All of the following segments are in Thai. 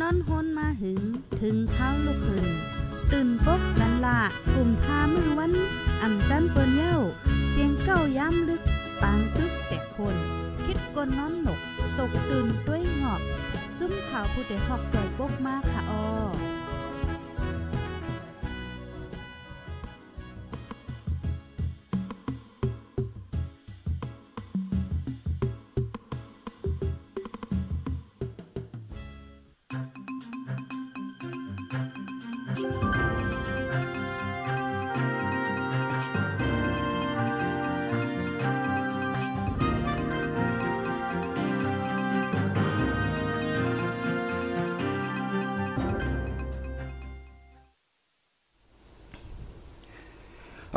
นอนฮนมาหึง ถึงเท้าลูกขึ้นตื่นปกกันละกลุ่มทามือวันอ่ำจันเปิ้นเย้า เสียงเก้าย้ำลึก ปางตึกแต่คน คิดกนนอนหนก ตกตื่นด้วยหงอบ จุ้มข่าวผู้เดหอกใจปกมากค่ะออ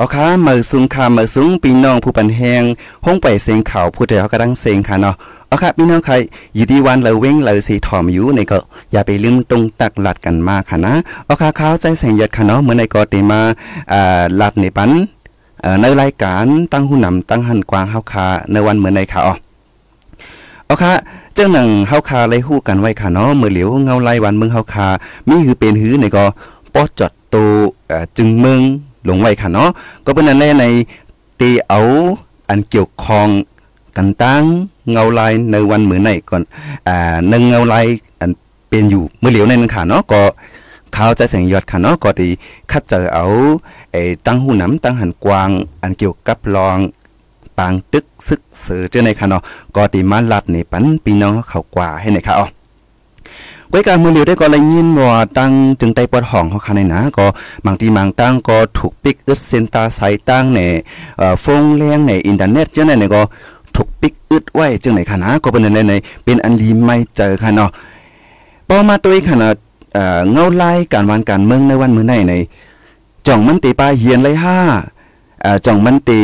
เอาค่ะมือสูงค่ะมือสูงปีน้องผู้ปันแหงห้องไปเสียงข่าวผู้ใดเขากำลังเสียงค่ะเนาะเอาค่ะพี่น้องใครอยู่ดีวันเราเว้งเราสีถอมอยู่ในก็อย่าไปลืมตรงตักหลัดกันมากค่ะนะเอาค่ะเขาใจแสงยัดค่ะเนาะเมื่อในก็เตมาอ่าหลัดในปันเอ่อในรายการตั้งหูนำตั้งหันกวางเฮาคาในวันเมื่อในค่ะอ๋อเอาค่ะเจ้าหนังเฮาคาไล่ฮู้กันไว้ค่ะเนาะเมื่อเหลียวเงาไล่วันเมืองเฮาคามีคือเป็นหือในก็ปอจอดโตจึงเมือง ลงไว้ค่ะเนาะก็เป็นอันแรกในตีเอาอันเกี่ยวข้องกันตั้งเงาลายในวันเหมือนในก่อนอ่าหนึ่งเงาลายอันเป็นอยู่เมื่อเหลียวในนั้นค่ะเนาะก็เขาใจแสงยอดค่ะเนาะก็ดีคัดเจอเอาไอ้ตั้งหูน้ำตั้งหันกวาง อันเกี่ยวกับรองปางตึกซึกเสือเจ้าในค่ะเนาะก็ดีมาลัดในปันพี่น้องเขากว่าให้ในค่ะอ๋อ ก้อยการมือเหลียวได้ก็เลยยินว่าตั้งจึงได้ปวดห้องเขาคันในนะก็บางทีบางตั้งก็ถูกปิกอึดเซนตาสายตั้งในเอ่อฟงแรงในอินเทอร์เน็ตจังไหนเนี่ยก็ถูกปิกอึดไว้จังไหนค่ะนะก็เป็นในในเป็นอันดีไม่เจอค่ะเนาะพอมาตัวขนาดเอ่อเงาไล่การวันการเมืองในวันมื้อไหนในจ่องมันตีปลาเฮียนเลยห้าเอ่อจ่องมันตี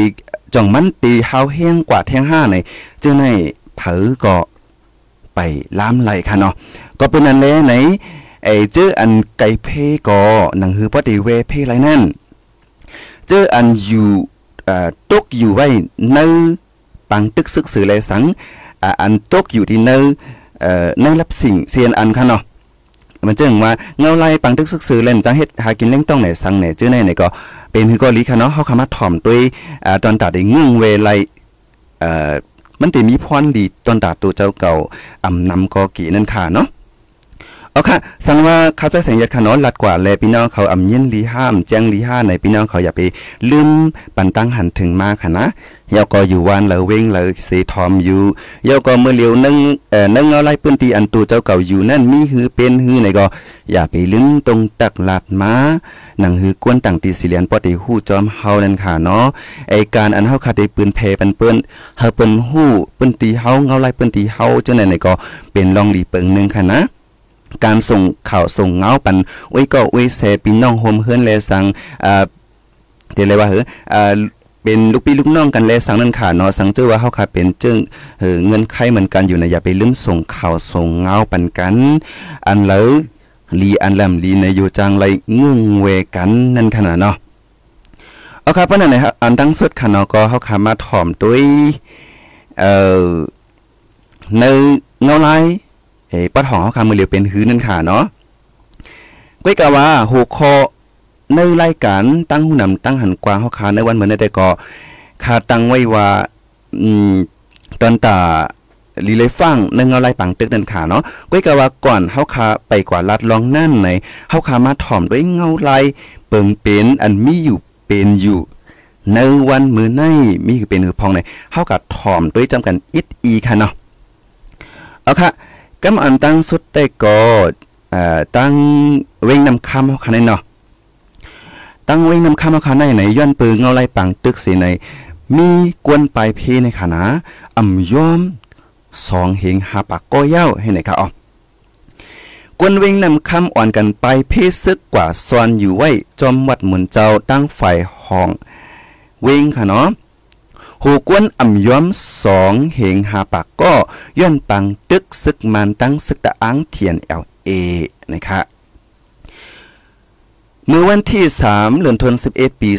จ่องมันตีเฮาแห้งกว่าแทงห้าในจังไหนเผอก็ไปล้ามไหลค่ะเนาะ ก็เป็นอันแลไหนไอ้เจออันไก่เพก็หนังฮือพอดีเวเพไรนั่น เจออันอยู่อ่อตกอยู่ไว้ในปังตึกซึกสือแลสังอ่าอันตกอยู่ที่ในเอ่อในรับสิ่งเซียนอันค่ะเนาะมันจึงว่าเงาไล่ปังตึกซึกสือเล่นจังเฮ็ดหากินเล่งต้องไหนสังไหนเจอในไหนก็เป็นคือก็ลีค่ะเนาะเฮาคำว่าถ่อมด้วยอ่าตอนตัดได้งึ่งเวไลเอ่อมันติมีพรดีตอนตาตัวเจ้าเก่าอำนำกอกี่นั่นค่ะเนาะ เอาค่ะสังว่าเขาจะแสงยัดขนอนลัดกว่าแลพี่น้องเขาอำเย็นลีห้ามแจ้งลีห้าในพี่น้องเขาอย่าไปลืมปันตั้งหันถึงมาค่ะนะเยาก็อยู่วานเหลยเว้งเหลยเสทอมอยู่เยาก็เมื่อเลียวนึงเอ่อนึงเอาไล่ปืนตีอันตูเจ้าเก่าอยู่นั่นมีหือเป็นหือในก็ อย่าไปลืมตรงตักหลัดมาหนังหือกวนต่างตีสิเลียนปอติฮู้จอมเฮานั่นค่ะเนาะไอการอันเฮาขาดได้ปืนเพปันเปิ้นเฮาเปิ้นฮู้ปิ้นตีเฮาเงาไล่ปิ้นตีเฮาจังไหนๆก็เป็นลองดีเปิงนึงค่ะนะ การส่งข่าวส่งเงาปันไว้ยก็ไว้ยแซพี่น้องโฮมเฮือนแลสังอ่าเดี๋ยวเลยว่าเหรออ่าเป็นลูกพี่ลูกน้องกันแลสังนั่นค่ะเนาะสังเจอว่าเฮาค่ะเป็นจึงเอเงินไขเหมือนกันอยู่นะอย่าไปลืมส่งข่าวส่งเงาปันกัน อันเลยลีอันแลมลีในอยู่จังไรงึ่งเวกันนั่นขนาดเนาะเอาครับเพราะนั่นนะครับอันตั้งสุดค่ะเนาะก็เฮาค่ะมาถ่อมด้วยเอ่อในเงาลาย เอ้ปัดหองเฮาค่ะมือเหลียวเป็นหือนั่นค่ะเนาะก้อยกะว่าหัวข้อในรายการตั้งหูนำตั้งหันกวางเฮาค่ะในวันเมือนได้ก็ค่าตั้งไว้ว่าอืมตอนตาลีเลยฟังในเงาไลายปังตึกนั่นค่ะเนาะก้อยกะว่าก่อนเฮาค่ะไปกว่าลัดลองนั่นในเฮาค่ะมาถ่อมด้วยเงาไลายเปิงเป็นอันมีอยู่เป็นอยู่ในวันมื้อในมีคือเป็นคือพองในเฮากับถ่อมด้วยจำกันอิดอีค่ะเนาะเอาค่ะ กำอันตั้งสุดได้ก็เอ่อตั้งเว้งนำคำเฮาค่ะในเนาะตั้งเว้งนำคำเฮาค่ะในในย้อนปืนเงาไลายปังตึกสิใน มีกวนปลายเพในค่ะอ่ำยอมสองเหงหาปากก็เย้าให้ไหนคะอ๋อกวนเวงนำคำอ่อนกันไปเพซึกกว่าซอนอยู่ไว้จอมวัดหมุนเจ้าตั้งฝ่ายห้อง เวงค่ะเนาะ หูกวนอ่ำย้อมสองเหงหาปากก็ย้อนปังตึกซึกมันตั้งซึกตะอังเทียนเอลเอนะคะเมื่อวันที่ 3เดือนธันวาคมปี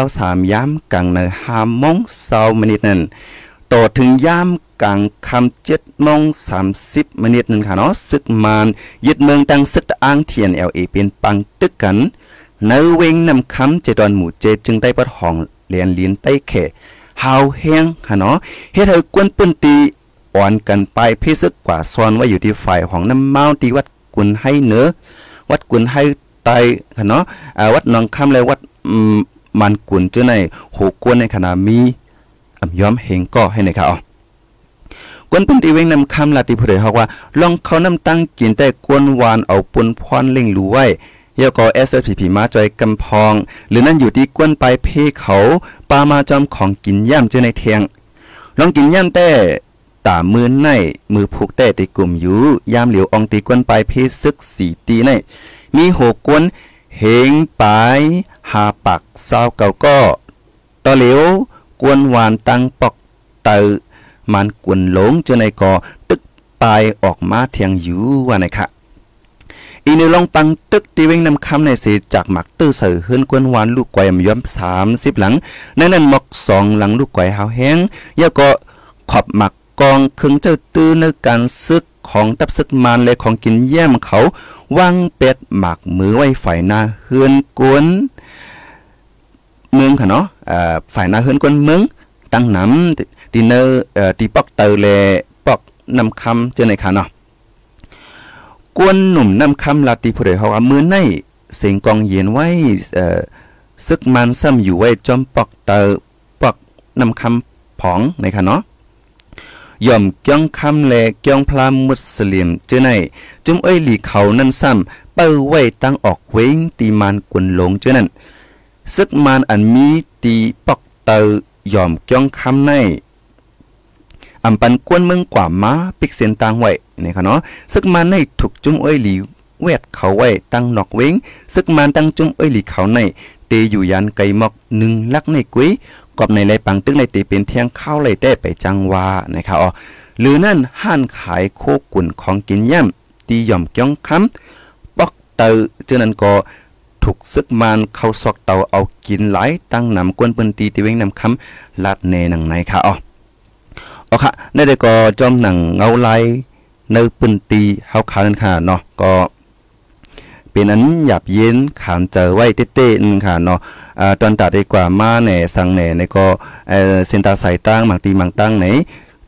2023ย้ำกังใน5โมง20มินิตนั้นตต่อถึงย่ามกลางคำเจ็ดมงสามสิบมนิทนึงค่ะเนาะซึกมานยึดเมืองตั้งซึกอ้างเทียนเอลเอเป็นปังตึกกันเนื้อเวงนำคำเจดอนหมู่เจจึงได้ปัดห้องเลียนลิ้นใต้เข ฮาวแห้งค่ะเนาะเฮ็ดให้กวนปืนตีอ่อนกันไปพิซึกกว่าซ้อนไว้อยู่ที่ฝ่ายของน้ำเมาตีวัดกุนให้เนื้อวัดกุนให้ไตค่ะเนาะวัดนองคำเลยวัดมันกุนเจ้าในโหกวนในขณะมีอำย้อมเฮงก็ให้ในค่ะอ๋อกวนปุ่นตีเวงนำคำลาติผู้ใดฮอกว่าลองเขานำตั้งกินแต่กวนวานเอาปุนพรเล่งรู้ไว้ ยาก็เอสพีพีมาจอยกำพอง หรือนั่นอยู่ที่กวนไปเพเขาปามาจอมของกินย่ำเจอในเทียงลองกินย่ำแต่ตามือในมือผูกแต่ตีกลุ่มอยู่ยามเหลียวอองตีกวนไปเพซึกสีตีในมีหกกวนเหงปายหาปักซาเก่าก็ต่อเหลียวกวนหวานตังปอกเตอมันกวนหลงเจอในกอตึกปายออกมาเทียงอยู่ว่าไหนคะ อีในลองปังตึกตีเวงนำคำในเสจากหมักตื้อเสือเฮือนกวนหวานลูกไก่มย้อมสามสิบหลังในนั้นหมกสองหลังลูกไก่หาวแห้งยาก็ขอบหมักกองคึงเจ้าตื้อในการซึกของตับซึกมานและของกินแย่มเขาวางเป็ดหมักมือไว้ฝ่ายหน้าเฮือนกวนเมืองค่ะเนาะฝ่ายหน้าเฮือนกวนเมืองตั้งน้ำดินเนอร์ตีปอกเตอร์แลปอกนำคำเจอในค่ะเนาะ กวนหนุ่มนำคำลาติผู้ใดเฮาว่ามือในเสียงกองเย็นไว้เอ่อซึกมันซ้ำอยู่ไว้จอมปอกเตอร์ปอกนำคำผองในคะเนาะย่อมเกี้ยงคำแลเกี้ยงพรามมุสลิมเจอในจุมเอ้ยหลีเขานั่นซ้ำเปิ้ไว้ตั้งออกเว้งตีมานกุนหลงเจ้อนั่นซึกมานอันมีตีปอกเตอยอมเกี้ยงคำใน อำปันกวนเมืองกว่ามาปิกเสียนตังไว้นี่ค่ะเนาะซึกมานในถูกจุมเอ้ยหลีเวดเขาไว้ตั้งนอกเว้งซึกมานตั้งจุมเอ้ยหลีเขาในเตอยู่ยันไกมอกหนึ่งลักในกุ้ยกอบในไรปังตึกในตีเป็นเที่ยงข้าวไรได้ไปจังวานะครับอ๋อหรือนั่นห้านขายโคกุ่นของกินย่ำตีหย่อมเกี้ยงค้ำปอกเตอเจนั้นก็ถูกซึกมานเข้าซอกเตาเอากินหลายตั้งนำกวนเปิ้นตีตีเว้งนำค้ำลาดเนหนังไหนค่ะอ๋อ อ๋อค่ะในได้ก็จอมหนังเงาไลายในปืนตีเฮาขานค่ะเนาะก็เป็นอันหยับเย็นขานเจอไว้เต้ๆนค่ะเนาะอ่าตอนตัดดีกว่ามาแหน่สังแหน่ในก็เอ่อเส้นตาสายตั้งบางตีบางตั้งไหน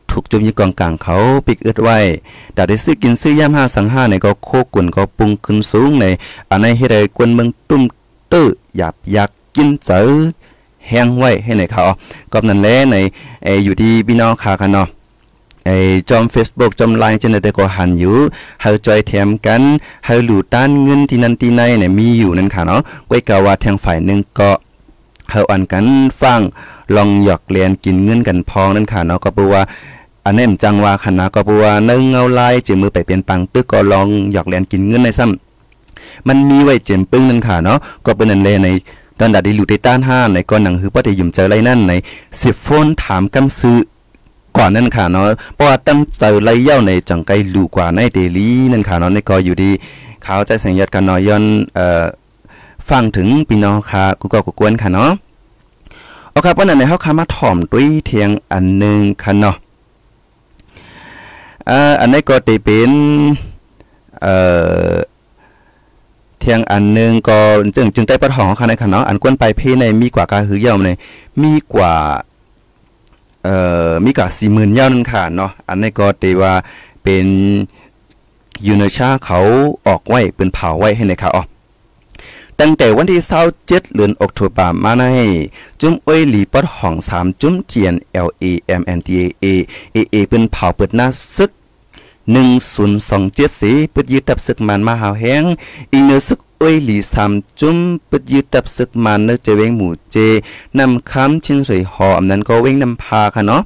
ถูกจุ่มยี่กองกลางเขาปิกอึดไว้แต่ได้ซื้อกินซื้อย่ำห้าสังห้าในก็โคกุ่นก็ปรุงขึ้นสูงในอันในเฮ็ดให้กวนเมืองตุ้มตื้อหยับยักกินเจอ แห้งไว้ให้ในเขาก็นั่นแหละในเออยู่ที่พี่น้องค่ะกันเนาะไอ้จอม Facebook จอมไลน์จังได๋ก็หันอยู่เฮาจอยแถมกันเฮาหลู่ต้านเงินที่นั่นที่ไหนเนี่ยมีอยู่นั่นค่ะเนาะไว้กะว่าทางฝ่ายนึงก็เฮาอันกันฟังลองหยอกเลียนกินเงินกันพองนั่นค่ะเนาะก็บ่ว่าอันนี้จังว่าคณะก็บ่ว่านึงเงาลายจืมือไปเป็นปังตึกก็ลองหยอกเลียนกินเงินในซ้ำมันมีไว้เจมปึ้งนั่นค่ะเนาะก็เป็นอันเลใน ดอนดาดิลูได้ต้านห้าในก็หนังคือบ่ได้ยุ่มเจอไรนั่นในสิโฟนถามกำซื้อก่อนนั่นค่ะเนาะเพราะว่าตั้งเจอไรเย่าในจังไกลูกว่าในเดลี่นั่นค่ะเนาะในก็อยู่ดีเขาใจสังยัดกันเนาะย้อนเอ่อฟังถึงพี่น้องค่ะกูก็กูกวนค่ะเนาะเอาครับวันนั้นเฮาคามาถ่อมด้วยเทียงอันนึงค่ะเนาะอ่าอันนี้ก็ติเป็นเอ่อ เทียงอันนึงก็จึงจึงได้ประทองค่ะในค่ะเนาะอันกวนไปเพในมีกว่ากาหือเย่าในมีกว่าเอ่อมีกว่า40,000เย่านั่นค่ะเนาะอันนี้ก็ติว่าเป็นยูเนชาเขาออกไว้เป็นเผาไว้ให้ในค่ะอ๋อตั้งแต่วันที่27เดือนออกตุลามาในจุ้มเอ้ยหลีปอดห้อง3จุ้มเจียน L A M N T A A A A เป็นเผาเปิดหน้าซึก 1027สีเปิดยึดตับซึกมันมาหาวแห้งอีเนซึกอ้ยหลี3จุ้มปิดยึดตับซึกมันเนื้อเจเวงหมู่เจนำคำชิ้นสวยหอมนั้นก็เว้งนำพาค่ะเนาะ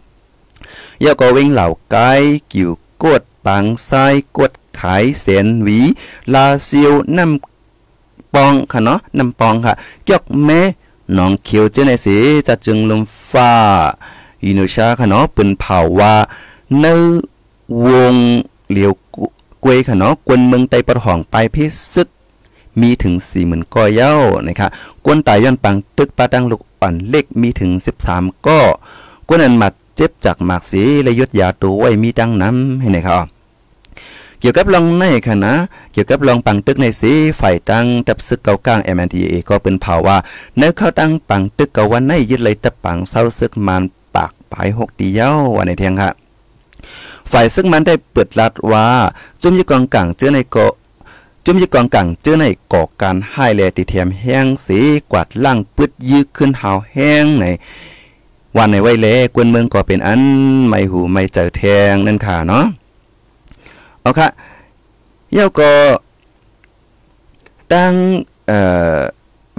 ยาก็เว้งเหล่าไก่กิ่วกดปังไส้กดขายเสนหวี ลาซิวนำปองค่ะเนาะนำปองค่ะยกแม่น้องเขียวเจในสีจะจึงลมฟ้าอินุชาค่ะเนาะเป็นเผาว่าใน วงเหลียวกวยค่ะเนาะกวนเมืองไตประหองไปพิซึกมีถึง4 0,000ก้อเย้านะคะกวนตายย้อนปังตึกปาตังลูกอ่อนเล็กมีถึง 13ก้อกวนอันมัดเจ็บจากหมากสีและยดยาตัวไว้มีดังน้ำให้ไหนครับเกี่ยวกับลองในค่ะนะ เกี่ยวกับลองปังตึกในสีฝ่ายตั้งตับซึกเกากลาง MNDA ก็เป็นเผาว่าเนื้อเข้าตั้งปังตึกเกาวันในยึดเลยตับปังเศร้าซึกมันปากปลายหกตีเย้าวันในเทียงค่ะ ฝ่ายซึ่งมันได้เปิดลัดว่า จุ่มยี่กองกลางเจอในเกาะจุ่มยี่กองกลางเจอในก่อการให้แลติเทียมแห้งสีกวาดล่างปึดยื้อขึ้นหาวแห้งในวันในไว้เล่กวนเมืองก็เป็นอันไม่หูไม่เจอแทงนั่นค่ะเนาะเอาค่ะเย้าก็ตั้งเอ่อ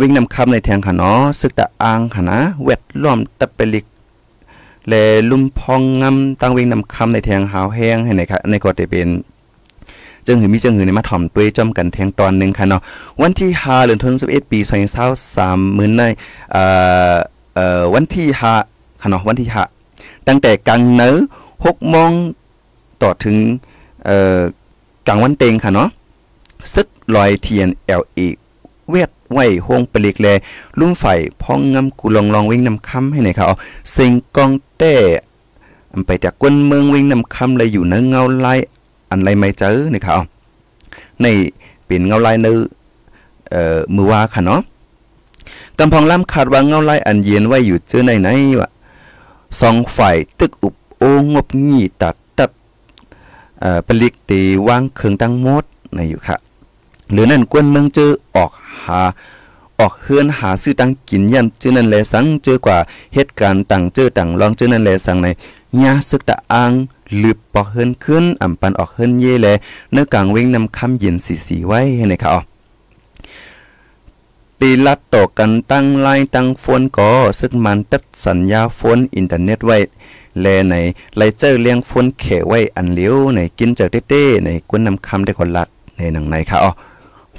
วิ่งนำคำในแทงค่ะเนาะซึกตะอางค่ะนะเวดล้อมตะเปลิก แลลุ่มพองงำตั้งเวงนำคำในแทงหาวแห้งให้ไหนค่ะในก็จะเป็นจึงหือมีจึงหือในมาถ่อมตัวจอมกันแทงตอนหนึ่งค่ะเนาะวันที่5เดือนธันวาคม11ปี2023มื้อในเอ่อเอ่อวันที่5ค่ะเนาะวันที่5ตั้งแต่กลางเนื้อ6โมงต่อถึงเอ่อกลางวันเต็งค่ะเนาะซึกลอยเทียน LA เวท ไว้ห้องปลิกแลลุ่มไฟพองงำกูลองลองวิ่งนำคำให้ไหนเขาสิงกองเต้ไปจากกวนเมืองวิ่งนำคำเลยอยู่เนื้อเงาลายอันไรไม่เจอนี่เขาในเป็นเงาลายเนื้อเอ่อมือว่าค่ะเนาะกำพองล้ำขาดว่าเงาลายอันเย็นไว้อยู่เจอในไหนวะสองฝ่ายตึกอุบโองบงีตัดตัดเอ่อปลิกตีวางเครื่องตั้งหมดในอยู่ค่ะ หรือนั่นกวนเมืองเจอออกหาออกเฮือนหาซื้อตังกินย่ำจื้อนั่นแลสังเจอกว่าเหตุการณ์ต่างเจอต่างลองเจอนั่นแลสังในญาซึกตะอางลืบปอกเฮือนขึ้นอ่ำปันออกเฮือนเย่แลเนื้อกลางเว้งนำคำเย็นสีสีไว้ให้ในค่ะอ๋อตีลัดต่อกันตั้งไลน์ตั้งโฟนก็ซึ่งมันตัดสัญญาโฟนอินเทอร์เน็ตไว้แลในไลเจอร์เลี้ยงโฟนเขไว้อันเลี้ยวในกินเจอเต้ๆในกวนนำคำได้คนลัดในหนังในค่ะอ๋อ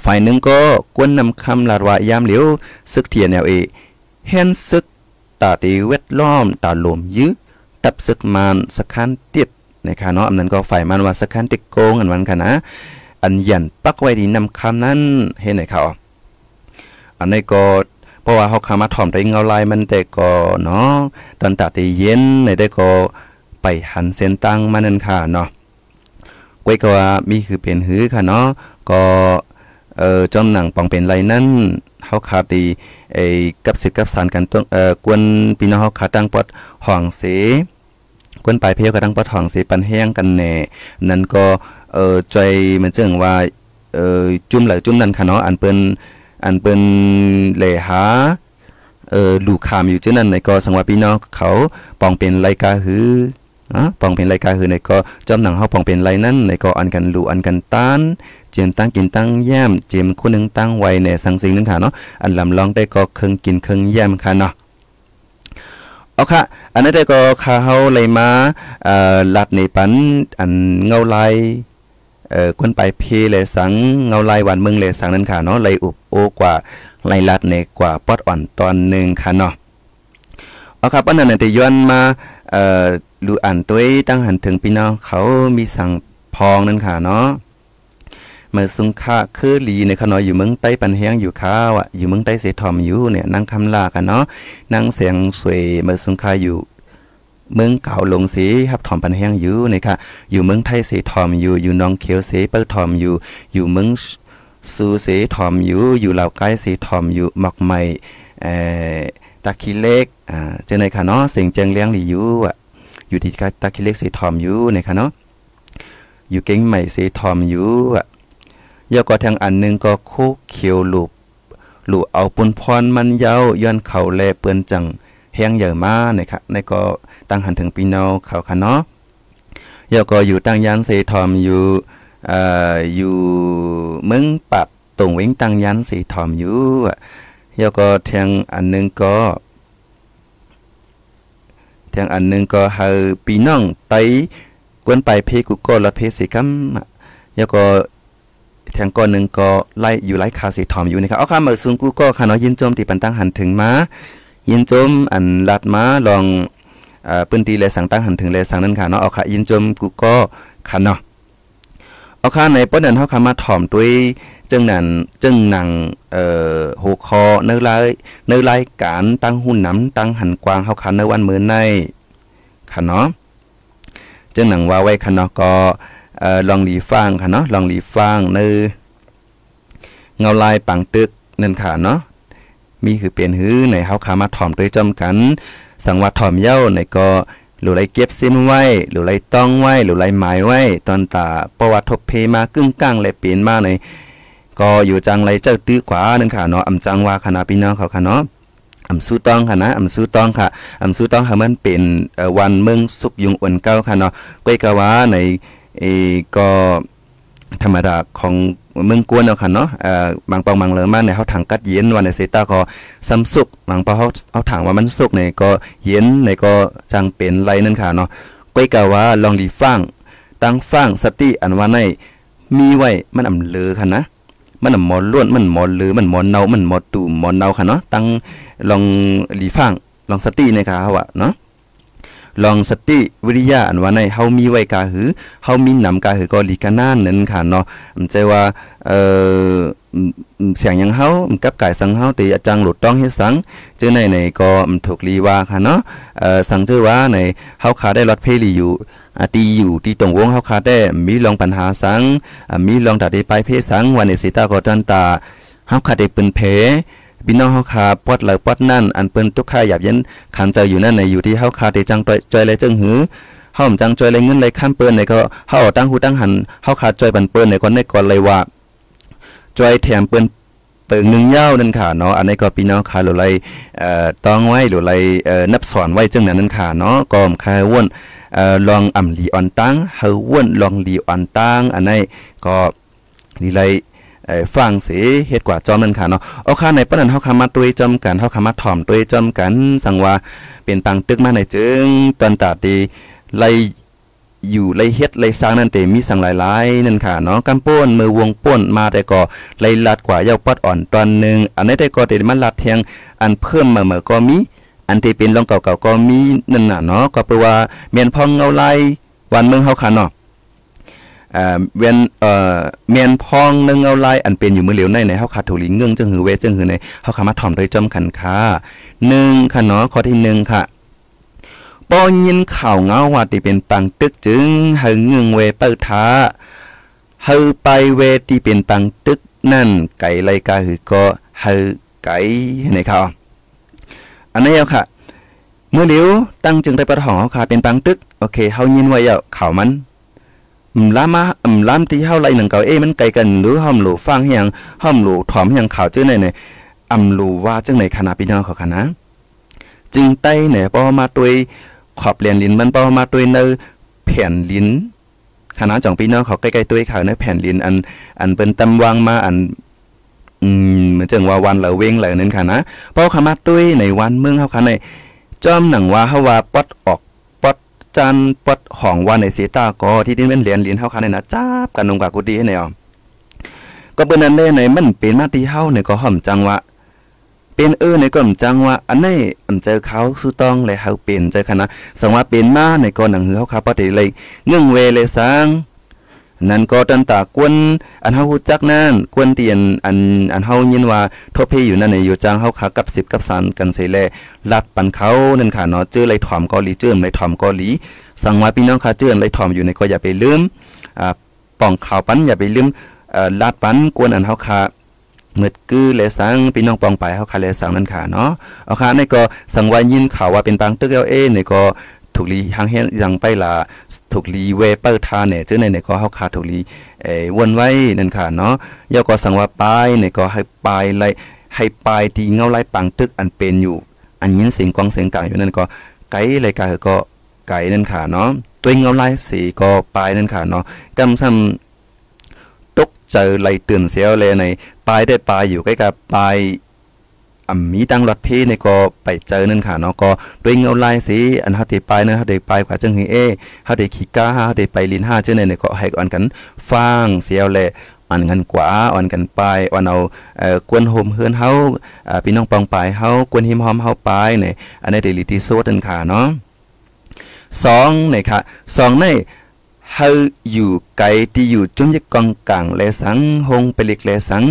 ฝ่ายหนึ่งก็กวนนำคำลาดว่ายามเหลียวซึกเทียนแนวเอเห็นซึกตาตีเวทล้อมตาลมยื้อตับซึกมานสคันติดนะคะเนาะอันนั้นก็ฝ่ายมันว่าสคันติดโกงอันวันค่ะนะอันยันปักไว้ดีนำคำนั้นเห็นไหนเขาอันนี้ก็เพราะว่าเขาขามาถ่อมได้เงาลายมันแต่ก็เนาะตอนตาตีเย็นในได้ก็ไปหันเส้นตั้งมานั่นค่ะเนาะไว้ก็ว่ามีคือเป็นหือค่ะเนาะก็ เอ่อจอมหนังปองเป็นไรนั่นเฮาขาดดีไอ้กับสิกับสารกันต้องเอ่อกวนพี่น้องเฮาขาดตั้งปอดห้องเสกวนปลายเพียวก็ตั้งปอดห้องเสปันแห้งกันแน่นั่นก็เอ่อใจมันจึงว่าเอ่อจุ่มหลจุ่มนั่นค่ะเนาะอันเปิ้นอันเปิ้นแลหาเอ่อลูกขามอยู่จังนั้นในก็สังว่าพี่น้องเขาปองเป็นรายการหือ อะปองเป็นรายการหือในก็จอมหนังเฮาปองเป็นไรนั้นในก็อันกันลูอันกันต้านเจียนตั้งกินตั้งแย้มเจียมคนหนึ่งตั้งไว้ในสังสิงนึงค่ะเนาะอันลำลองได้ก็เครื่องกินเครื่องแย้มค่ะเนาะเอาค่ะ อันนั้นได้ก็ข้าเฮาเลยมาเอ่อลัดในปันอันเงาลายเอ่อคนไปเพเลยสังเงาลายหวานเมืองเลยสังนั้นค่ะเนาะเลยอุบโอกว่าไลลัดในกว่าปอดอ่อนตอนหนึ่งค่ะเนาะเอาครับอันนั้นได้ย้อนมาเอ่อ ดูอ่านตัวตั้งหันถึงพี่น้องเขามีสั่งพองนั่นค่ะเนาะเมื่อสุงค่าคือลีในขนอยอยู่เมืองใต้ปันแห้งอยู่ข้าวอะอยู่เมืองใต้เสทอมอยู่เนี่ยนั่งคำลากันเนาะนั่งเสียงสวยเมื่อสุงค่าอยู่เมืองเก่าลงสีครับถอมปันแห้งอยู่นี่ค่ะอยู่เมืองไทยเสทอมอยู่อยู่น้องเขียวเสเปิลทอมอยู่อยู่เมืองซูเสทอมอยู่อยู่ลาวใกล้เสทอมอยู่หมอกใหม่เอ่อตะคิเล็กอ่าเจอในค่ะเนาะเสียงเจงเลี้ยงหลีอยู่อะ อยู่ที่ตะคิเล็กเสทอมอยู่นี่ค่ะเนาะอยู่เก่งใหม่เสทอมอยู่อะยาก็ทางอันนึงก็คุกเขียวหลูบลูเอาปุนพรมันเย้าย้อนเข่าแลเปือนจังแห้งใหญ่มานะครับในก็ตั้งหันถึงปีนอเขาค่ะเนาะยาก็อยู่ตั้งยันเสทอมอยู่เอ่ออยู่เมืองปับตรงเว้งตั้งยันเสทอมอยู่ยาก็ทางอันนึงก็ ทางอันนึงก็เฮาปีน้องไตกวนไปเพกุก็ละเพสิกัมยาก็แทงก้อนหนึ่งก็ไล่อยู่ไล่คาสีถอมอยู่นะครับเอาค่ะเมื่อซุงกูก็ค่ะเนาะยินโจมที่ปันตั้งหันถึงมายินโจมอันลัดมาลองอ่าปืนตีแลยสั่งตั้งหันถึงแลยสั่งนั้นค่ะเนาะเอาค่ะยินโจมกูก็ค่ะเนาะ เอาค่ะในป้อนนั้นเฮาค่ะมาถ่อมด้วยจึงนั้นจึงหนังเอ่อหัวคอเนื้อลายเนื้อรายการตั้งหุ่นน้ำตั้งหันกวางเฮาค่ะในวันมื้อในค่ะเนาะจึงหนังว่าไว้ค่ะเนาะก็เอ่อลองหลีฟังค่ะเนาะลองหลีฟังในเงาลายปังตึกนั่นค่ะเนาะมีคือเป็นหื้อในเฮาขามาถ่อมด้วยจอมกัน สังว่าถ่อมเย้าในก็ หรือไรเก็บสิ้นไว้หรือไรต้องไว้หรือไรหมายไว้ตอนตาประวัติทบเพมากึ่งกลางและเปลี่ยนมาในก็อยู่จังไรเจ้าตื้อขวานั่นค่ะเนาะอำจังว่าคณะพี่น้องเขาค่ะเนาะอำสู้ต้องค่ะนะอำสู้ต้องค่ะอำสู้ต้องค่ะมันเป็นวันเมืองสุกยุงอ่นเก้าค่ะเนาะก้อยกะว่าในเอก็ ธรรมดาของเมืองกวนเนาะค่ะเนาะเอ่อบางปองบางเลอมากเนี่ยเฮาถังกัดเย็นวันในเซตาก็ซ้ำสุกบางปอเฮาเฮาถังว่ามันสุกเนี่ยก็เย็นในก็จังเป็นไรนั่นค่ะเนาะก้อยกะว่าลองดีฟังตั้งฟังสติอันว่าในมีไว้มันอำเลือค่ะนะมันหมอนล้วนมันหมอนหรือมันหมอนเนามันหมอนตู่หมอนเนาค่ะเนาะตั้งลองหลีฟังลองสติในค่ะว่าเนาะ ลองสติวิริยะอันว่าในเฮามีไว้กาหือเฮามีนำกาหือก็ลีกานานนั่นค่ะเนาะมันใจว่าเอ่อเสียงยังเฮากับกายสังเฮาตีอาจังหลุดต้องเฮ็ดสังเจอในในก็ถูกลีว่าค่ะเนาะเอ่อสังเจอว่าในเฮาขาได้รถเพลีอยู่ตีอยู่ที่ตรงวงเฮาคาได้มีลองปัญหาสังมีลองตัดได้ไปเพสังวันในสิตาก็จันตาเฮาคาได้ปืนเพ พี่น้องเฮาคาปอดเหลปอดนั่นอันเปิ้นทุกค่าหยับยันขันเจออยู่นั่นในอยู่ที่เฮาคาได้จังจอยเลยจังหือเฮาจังจอยเลยเงินเลยข้ามเปิ้นในก็เฮาตั้งหูตั้งหันเฮาคาจอยปันเปิ้นในก็ในก่อนเลยว่าจอยแถมเปิ้นเปิงหนึ่งเย้านั่นค่ะเนาะอันนี้ก็พี่น้องค่ะหรือไรเอ่อต้องไว้หรือไรเอ่อนับสอนไว้จังนั้นนั่นค่ะเนาะก็ค่าว่นเอ่อลองอ่ำลีออนตังเฮาว่นลองลีออนตังอันนี้ก็นี่ไร เอ่อฟังเสีเฮ็ดกว่าจอมนั่นค่ะเนาะเอาค่าในปานนั้นเฮาคามาตุยจอมกันเฮาคามาถ่อมตุยจอมกัน สังว่าเป็นปังตึกมาในจึงตอนตาดีไลอยู่ไลเฮ็ดไลสร้างนั่นเตมีสังหลายๆนั่นค่ะเนาะกำป้นมือวงป้นมาแต่ก็ไลลัดกว่าเยาปัดอ่อนตอนนึงอันนี้แต่ก็เตมันลัดเทียงอันเพิ่มมาเมื่อก็มีอันที่เป็นรองเก่าๆก็มีนั่นน่ะเนาะก็แปลว่าเมียนพองเงาไลวันเมืองเฮาค่ะเนาะ อ่อเวียนเอ่อเมียนพองนึงเงาลายอันเป็นอยู่มือเหลียวในในเฮาขาดถูลิงเงืองจังหือเวจังหือในเฮาขามาถ่อมโดยจอมขันค่ะ1ค่ะเนาะข้อที่1ค่ะปอยินข่าวเงาว่าที่เป็นปังตึกจึงเฮาเงืองเวเปิดท้าเฮาไปเวที่เป็นปังตึกนั่นไก่ไรกาหือก็เฮาไก่ในเขาอันนี้เอาค่ะเมื่อเดียวตั้งจึงได้ประหองเขาค่ะเป็นปังตึกโอเคเฮายินไว้เอาข่าวมัน มล้ามาอืมล้ามที่เฮาไล่หนังเก่าเอ้มันไกลกันหรือห้อมหลูฟังเฮียงห้อมหลูถอมเฮียงข่าวจื้อในในอำหลูว่าจังในคณะพี่น้องเขาค่ะจึงใต้เนี่ยปอมาตัวยขอบเรียนลิ้นมันปอมาตัวยเนอแผ่นลิ้นคณะจ่องพี่น้องเขาใกล้ๆตัวข่าวเนอแผ่นลิ้นอัน อันเป็นตำวางมาอันอืมเหมือนจังว่าวันเหลาเว้งเหลานั้นค่ะนะพราะคำว่าตุ้ยในวันเมืองเฮาค่ะในจอมหนังว่าเฮาว่าปอดออก จันปัดของวันในเสตาก็ที่ที่เป็นเหรียญเหรียญเฮาคันในนะจับกันลงกับกูดีให้เนวก็เปิ้นนั้นได้ในมันเป็นมาที่เฮาในก็ห่อมจังว่าเป็นเออในก็จังว่าอันนี้อันเจอเขาสู้ต้องและเฮาเป็นใจคณะสังว่าเป็นมาในก็หนังเฮือเฮาค่ะปฏิเลยเงื่องเวเลยสัง นั่นก็ตันตากวนอันเฮาฮู้จักนั่นกวนเตียนอันอันเฮายินว่าทบเพอยู่นั่นในอยู่จังเฮาขากับ10กับ3กันเสแลลัดปันเขานั่นค่ะเนาะเจอไรถอมเกาหลีเจอไรถอมเกาหลีสั่งว่าพี่น้องค่ะเจอไรถอมอยู่ในก็อย่าไปลืมอ่าป้องข่าวปันอย่าไปลืมเอ่อลาดปันกวนอันเฮาขามืดกือเลสังพี่น้องปองไปเฮาคาเลสังนั่นค่ะเนาะเอาค่ะในก็สังว่ายินข่าวว่าเป็นปังตึกเอเอในก็ ถูกลีหางเฮยังไปละถูกลีเวเปอร์ทาเนี่ยเจ้าในเนี่ยก็เฮาคาถูกลีเอ่วนไว้นั่นค่ะเนาะยาก็สั่งว่าปลายเนี่ยก็ให้ปลายไลให้ปลายที่เงาไล่ปังตึกอันเป็นอยู่ อันยินเสียงกองเสียงกลางอยู่นั่นก็ไกลเลยกาก็ไกลนั่นค่ะเนาะตัวเงาไล่สีก็ปลายนั่นค่ะเนาะกำซ้ำตกเจอไล่ตื่นเสียวเลยในปลายได้ปลายอยู่ใกล้กับปลาย อ่ำมีตังรถเพในก็ไปเจอนั่นค่ะเนาะก็ด้วยเงาลายสีอันเฮาได้ไปนะเฮาได้ไปกว่าจังหือเอเฮาได้ขี้กาเฮาได้ไปลิน5จังได๋เนี่ยก็ให้อ่อนกันฟังเสียวแลอ่อนกันกว่าอ่อนกันไปอ่อนเอาเอ่อกวนโฮมเฮือนเฮาอ่าพี่น้องปองปายเฮากวนหิมหอมเฮาไปเนี่ยอันนี้ได้ลิติโซนั่นค่ะเนาะ2เนี่ยค่ะ2ในเฮาอยู่ไกลที่อยู่จุ่มยึกกองกลางและสังหงไปเล็กและสัง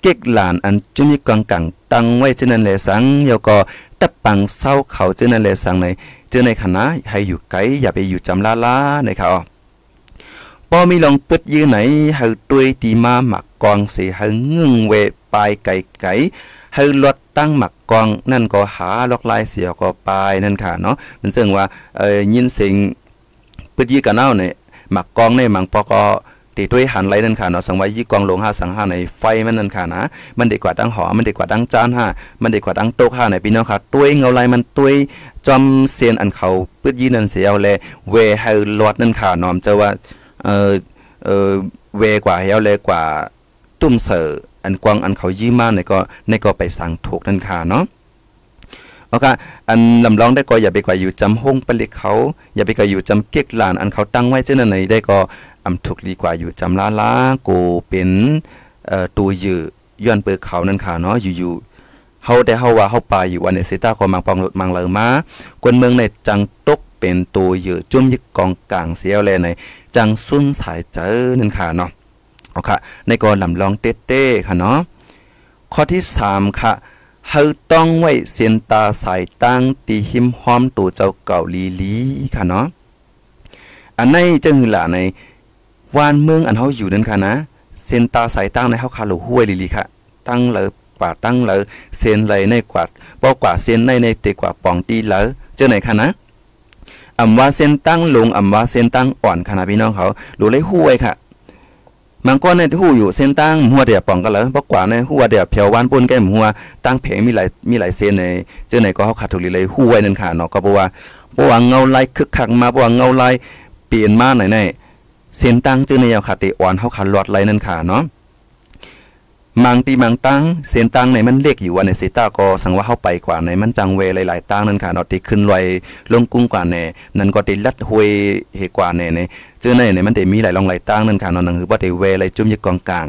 เก็กหลานอันจุมีกองกังตังไว้เจนันแลสังเยาก็ตับปังเศร้าเขาเจนันแลสังในเจอในคณะให้อยู่ไกลอย่าไปอยู่จำลาลานะครับป้อมีลองปึดยื้อไหนเฮาตุยตีมาหมักกองเสียเฮางึ่งเวปลายไก่ไก่เฮาลดตั้งหมักกองนั่นก็หาลอกลายเสียก็ปลายนั่นค่ะเนาะมันซึ่งว่าเอ่อยินเสียงปึดยื้อกันเอาเนี่ยหมักกองในหมังปอก็ ตีด้วยหันไหลนั่นค่ะเนาะสังไว่ายี่กองลงห้าสังห้าในไฟมันนั่นค่ะนะมันดีกว่าดังหอมันดีกว่าดังจานห้ามันดีกว่าดังโต๊ะห้าในพี่น้องค่ะตัวเงาไหลมันตัวจอมเสียนอันเขาปื้ดยี่นั่นเสียเอาเลเวให้ลอดนั่นค่ะนอมเจาว่าเออเออเวกว่าเฮาเลยกว่าตุ้มเสออันกวางอันเขายี่มากในก็ในก็ไปสั่งถูกนั่นค่ะเนาะโอเคอันลำลองได้ก็อย่าไปกว่าอยู่จำห้องปลิกเขา อย่าไปกว่าอยู่จำเก๊กหลานอันเขาตั้งไว้เจ้าไหนได้ก็ อำถูกดีกว่าอยู่จำลาลาโกเป็นเอ่อตัวยือย้อนเปิดเขานั่นค่ะเนาะอยู่ๆเฮาได้เฮาว่าเฮาไปอยู่วันในเซต้าก็มังปองมังเลอมาคนเมืองในจังตกเป็นตัวยือจุ่มยึกกองกลางเสียวแลในจังสุนสายเจอนั่นค่ะเนาะเอาค่ะ ในก็ลำลองเต้ๆค่ะเนาะข้อที่ 3 ค่ะเฮาต้องไว้เสียนตาสายตั้งตีหิมห้อมตัวเจ้าเก่าลีลีค่ะเนาะอันในจังหล่ะใน วานเมืองอันเฮาอยู่นั่นค่ะนะเส้นตาสายตั้งในเฮาคาหลูห้วยลีลีค่ะ ตั้งเลยกว่าตั้งเลยเส้นเลยในกว่าบ่กว่าเส้นในในเตกว่าป่องตีเลยเจอไหนค่ะนะอำว่าเส้นตั้งลงอำว่าเส้นตั้งอ่อนค่ะนะพี่น้องเขาหรู้เลยห้วยค่ะบางก้อนในหู้อยู่เส้นตั้งหัวเดียป่องกันเลยบ่กว่าในหัวเดียเพียววานปนแก้มหัวตั้งเพงมีหลายมีหลายเส้นในเจอไหนก็เฮาขาดถูกเลยห้วยนั่นค่ะเนาะก็บ่ว่าบ่ว่าเงาลายคึกคักมาบ่ว่าเงาลายเปลี่ยนมาไหนไหน เส้นตั้งจื้อในยาวขาติอ่อนเฮาขาดลอดไหลนั่นค่ะเนาะมังตีมังตั้งเส้นตั้งในมันเล็กอยู่ว่าในเซต้าก็สังว่าเฮาไปกว่าในมันจังเวหลายๆตั้งนั่นค่ะเนาะติขึ้นลอยลงกุ้งกว่าแน่นั่นก็ติลัดห้วยเฮกว่าแน่ในจื้อในในมันได้มีหลายรองหลายตั้งนั่นค่ะเนาะนั่นคือบ่ได้เวหลจุ่มยึกกองกลาง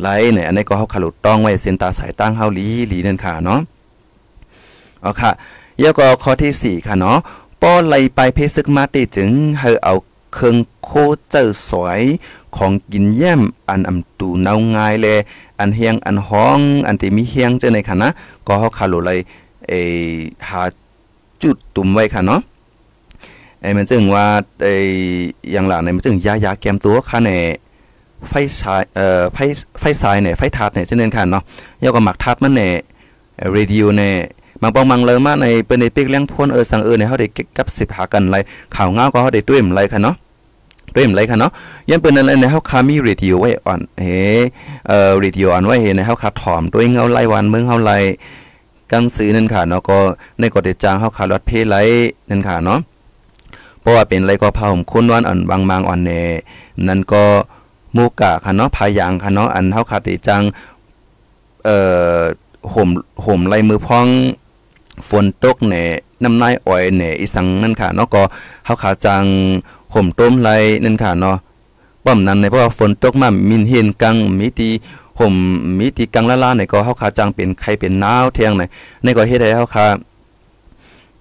ไหลเนี่ยอันนี้ก็เฮาขาลุดต้องไว้เส้นตาสายตั้งเฮาหลีหลีนั่นค่ะเนาะเอาค่ะแล้วก็ข้อที่4ค่ะเนาะป้อไหลไปเพศึกมาติจึงเฮาเอา เครื่องโคเจอสวยของกินแย้มอันอำตูเนาง่ายเลยอันเฮียงอันห้อง อันที่มีเฮียงเจอในค่ะนะก็เฮาคาโลเลยเอหาจุดตุ่มไว้ค่ะเนาะไอ้มันจึงว่าไอ้อย่างหลังในมันจึงยายาแกมตัวค่ะในไฟฉายเอ่อไฟไฟสายเนี่ยไฟถาดเนี่ยเช่นนั้นค่ะเนาะยาก็หมักถาดมันเนี่ยเรดิโอเนี่ยบางปองมังเลยมาในเป็นในปิกเลี้ยงพ่นเออสังเออในเฮาได้เก็บกับสิบหากันไรข่าวเงาก็เฮาได้ตุ้มไรค่ะเนาะ ตุ้ยมไรค่ะเนาะยังเป็นอะไรในเฮาคามีเรดิโอไว้อ่อนเฮเอ่อเรดิโออ่อนไว้เฮในเฮาคาถอมด้วยเงาไล่วันเมืองเฮาไล่กังซื้อนั่นค่ะเนาะก็ในกฎเดจางเฮาคารถเพไลนั่นค่ะเนาะเพราะว่าเป็นไรก็พาผมคุ้นวันอ่อนบางบางอ่อนแน่นั่นก็มูกะค่ะเนาะพายางค่ะเนาะอันเฮาคาติจังเอ่อห่มห่มไล่มือพ้องฝนตกแหน่น้ำนายอ้อยแหน่อีสังนั่นค่ะเนาะก็เฮาขาจังห่มต้มไรนั่นค่ะเนาะป้อมนั้นในเพราะว่าฝนตกมามินเห็นกังมีตีห่มมีตีกังละลาในก็เฮาขาจังเป็นไข้เป็นหนาวเทียงในในก็เฮ็ดให้เฮาขา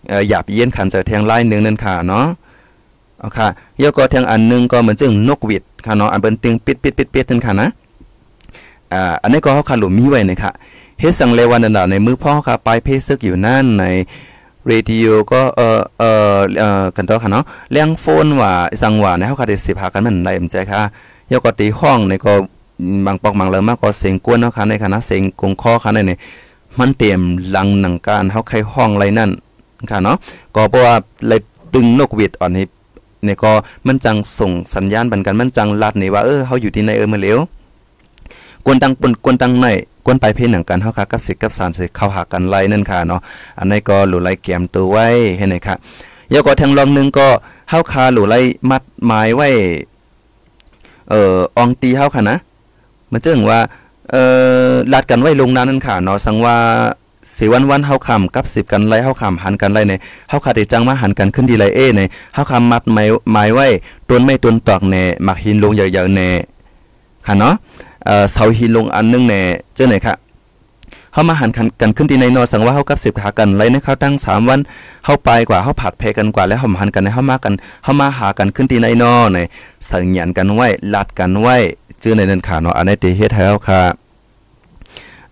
เอ่อหยาบเย็นขันจะเทียงไล่นึงนั่นค่ะเนาะเอาค่ะเยาก็เทียงอันนึงก็เหมือนจึงนกหวิดค่ะเนาะอันเปิ้นตึงปิดๆๆๆนั่นค่ะนะอ่าอันนี้ก็เฮาขาหลุมมีไว้นะคะเฮ็ดสังเลวันนันดาในมือพ่อค่ะปลายเพซึกอยู่นั่นใน เรดิโอก็เอ่อเอ่อเอ่อกันต่อค่ะเนาะเลี้ยงโฟนว่าสังว่าในเฮาค่ะได้สิพากันมันได้มใจค่ะยกตีห้องในก็บางปอกบางเลยมากก็เสียงกวนเนาะค่ะในคณะเสียงกงคอค่ะในนี่มันเตรียมลังหนังการเฮาใครห้องไรนั่นค่ะเนาะก็เพราะว่าเลยตึงนกหวีดอ่อนให้เนี่ยก็มันจังส่งสัญญาณบันกันมันจังลัดนี่ว่าเออเฮาอยู่ที่ไหนเออมาแล้ว กวนตังปนกวนตังไหนกวนไปเพนหนังกันเฮาค่ะกับสิกับสารสิเข้าหากันไล่นั่นค่ะเนาะอันนี้ก็หลูไล่แกมตัวไว้ให้ไหนค่ะยาก็ทางลองนึงก็เฮาคาหลูไล่มัดหมายไว้เอ่ออองตีเฮาค่ะนะมันจึงว่าเอ่อลัดกันไว้ลงนั้นนั่นค่ะเนาะสังว่าสีวันวันเฮาคำกับสิบกันไล่เฮาคำหันกันไล่ในเฮาขาดจังมาหันกันขึ้นดีไลเอในเฮาคำมัดไม้ไม้ไว้ต้นไม่ต้นตอกแน่มักหินลงใหญ่ๆแน่ค่ะเนาะ เอ่อเสาหินลงอันนึงแน่เจ้าไหนค่ะเฮามาหันกันขึ้นดีในนอสังว่าเฮากับสิบหากันไล่ในเขาตั้งสามวันเฮาไปกว่าเฮาผัดเพกันกว่าแล้วเฮาหันกันในเฮามากันเฮามาหากันขึ้นดีในนอในสัญญาณกันไว้ลัดกันไว้ชื่อในนั้นค่ะเนาะอันนี้ติเฮ็ดให้เฮาค่ะ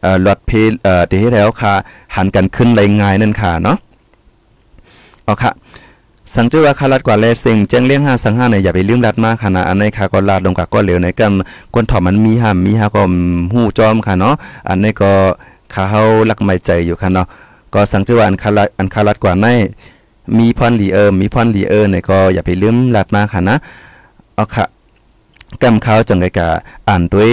เอ่อลดเพเอ่อที่ให้แล้วค่ะหันกันขึ้นไรง่ายนั่นค่ะเนาะเอาค่ะ สังเจว่าคารัดกว่าแลเซ็งแจ้งเลี้ยงห้าสังห้าเนี่ยอย่าไปลืมรัดมากค่ะนะอันในค่ะก็ลาดลงกับก็เหลวในกำกวนถอมมันมีห้ามมีห้าก็หู้จอมค่ะเนาะอันนี้ก็ขาเฮาลักไม่ใจอยู่ค่ะเนาะก็สังเจว่าอันคารัดอันคารัดกว่าในมีพรลีเออมีพรลีเออเนี่ยก็อย่าไปลืมรัดมากค่ะนะเอาค่ะกำเขาจังไกกะอ่านด้วย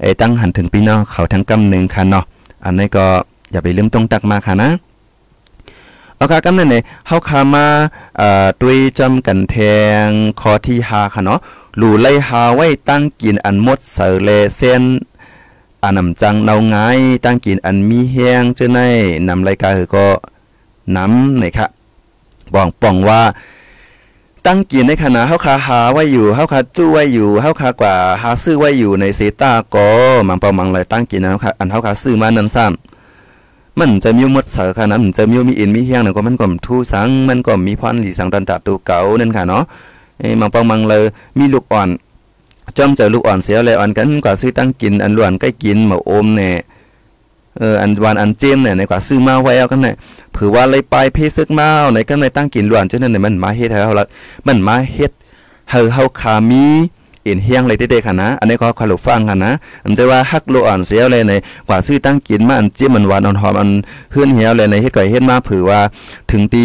ไอ้ตั้งหันถึงพี่น้องเขาทั้งกำหนึ่งค่ะเนาะอันนี้ก็อย่าไปลืมตรงตักมาค่ะนะ เอาค่ะกำนั้นเนี่ยเฮาคามาอ่าด้วยจำกันแทงคอที่หาค่ะเนาะหลู่ไล่หาไว้ตั้งกินอันหมดเสอเลเส้นอันนำจังเนาไงตั้งกินอันมีแห้งเจ้าในนำรายการก็น้ำนี่ค่ะบอกป่องว่าตั้งกินในขณะเฮาคาหาไว้อยู่เฮาคาจู้ไว้อยู่เฮาคากว่าหาซื้อไว้อยู่ในเซตาก็มันเปามังเลยตั้งกินนะคอันเฮาคาซื้อมานั้นซ้ำ มันจะมีหมดเสอค่ะนะมันจะมีมีอินมีเฮียงนั่นก็มันก็ทูสังมันก็มีพรหลีสังดันตาตูเก่านั่นค่ะเนาะเอ้มังเปามังเลยมีลูกอ่อนจอมเจอลูกอ่อนเสียเลยอ่อนกันกว่าซื้อตั้งกินอันล้วนใกล้กินมาอมเนี่ยเอออันวานอันเจมเนี่ยในกว่าซื้อมาไว้เอากันเนี่ยผือว่าเลยไปเพซึกมาในกันในตั้งกินล้วนเจ้านั่นเนี่ยมันมาเฮ็ดให้เฮาละมันมาเฮ็ดเฮาเฮาคามี อ็นเฮียงเลยเด็ดๆค่ะนะ อันนี้ก็ขลุฟังค่ะนะมันจะว่าฮักโลอ่อนเสียวเลยในกว่าซื้อตั้งกินมาอันเจียมันหวานอ่อนหอมอันเฮือนเหี่ยวเลยในเฮ็ดก่อยเฮ็ดมาผือว่าถึงตี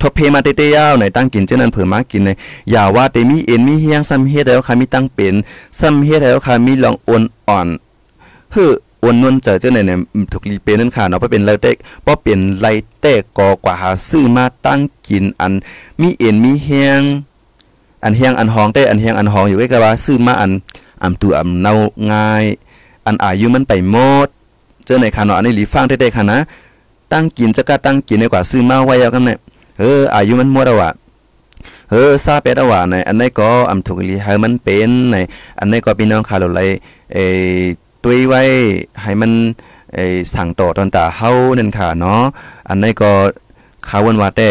ทบเพมาเตๆยาวในตั้งกินเจ้านั้นเผื่อมากินในอย่าว่าเตมีเอ็นมีเฮียงซ้ำเฮ็ดแล้วค่ะมีตั้งเป็นซ้ำเฮ็ดแล้วค่ะมีลองอ่อนอ่อนเฮ้ออวนนวลเจอเจ้าไหนเนี่ยถูกรีเปนั่นค่ะเนาะเพราะเป็นไรเต็กเพราะเป็นไรเต็กกอกว่าหาซื้อมาตั้งกินอัน มีเอ็นมีเฮียง อันเฮียงอันหองได้อันเฮียงอันหองอยู่ใกล้ๆว่าซื้อมาอันอำตัวอำเนาง่าย อันอายุมันไปหมด เจ้าไหนค่ะเนาะอันนี้หลีฟังได้ๆค่ะนะตั้งกินจะก็ตั้งกินดีกว่าซื้อมาไว้เอากันเนี่ยเอออายุมันหมดแล้วว่ะเออซาเป็ดว่าในอันนี้ก็อำถูกลีให้มันเป็นในอันนี้ก็พี่น้องค่ะเราเลยเอตุ้ยไว้ให้มันไอ้สั่งต่อตอนตาเฮานั่นค่ะเนาะอันนี้ก็เขาวันว่าแต่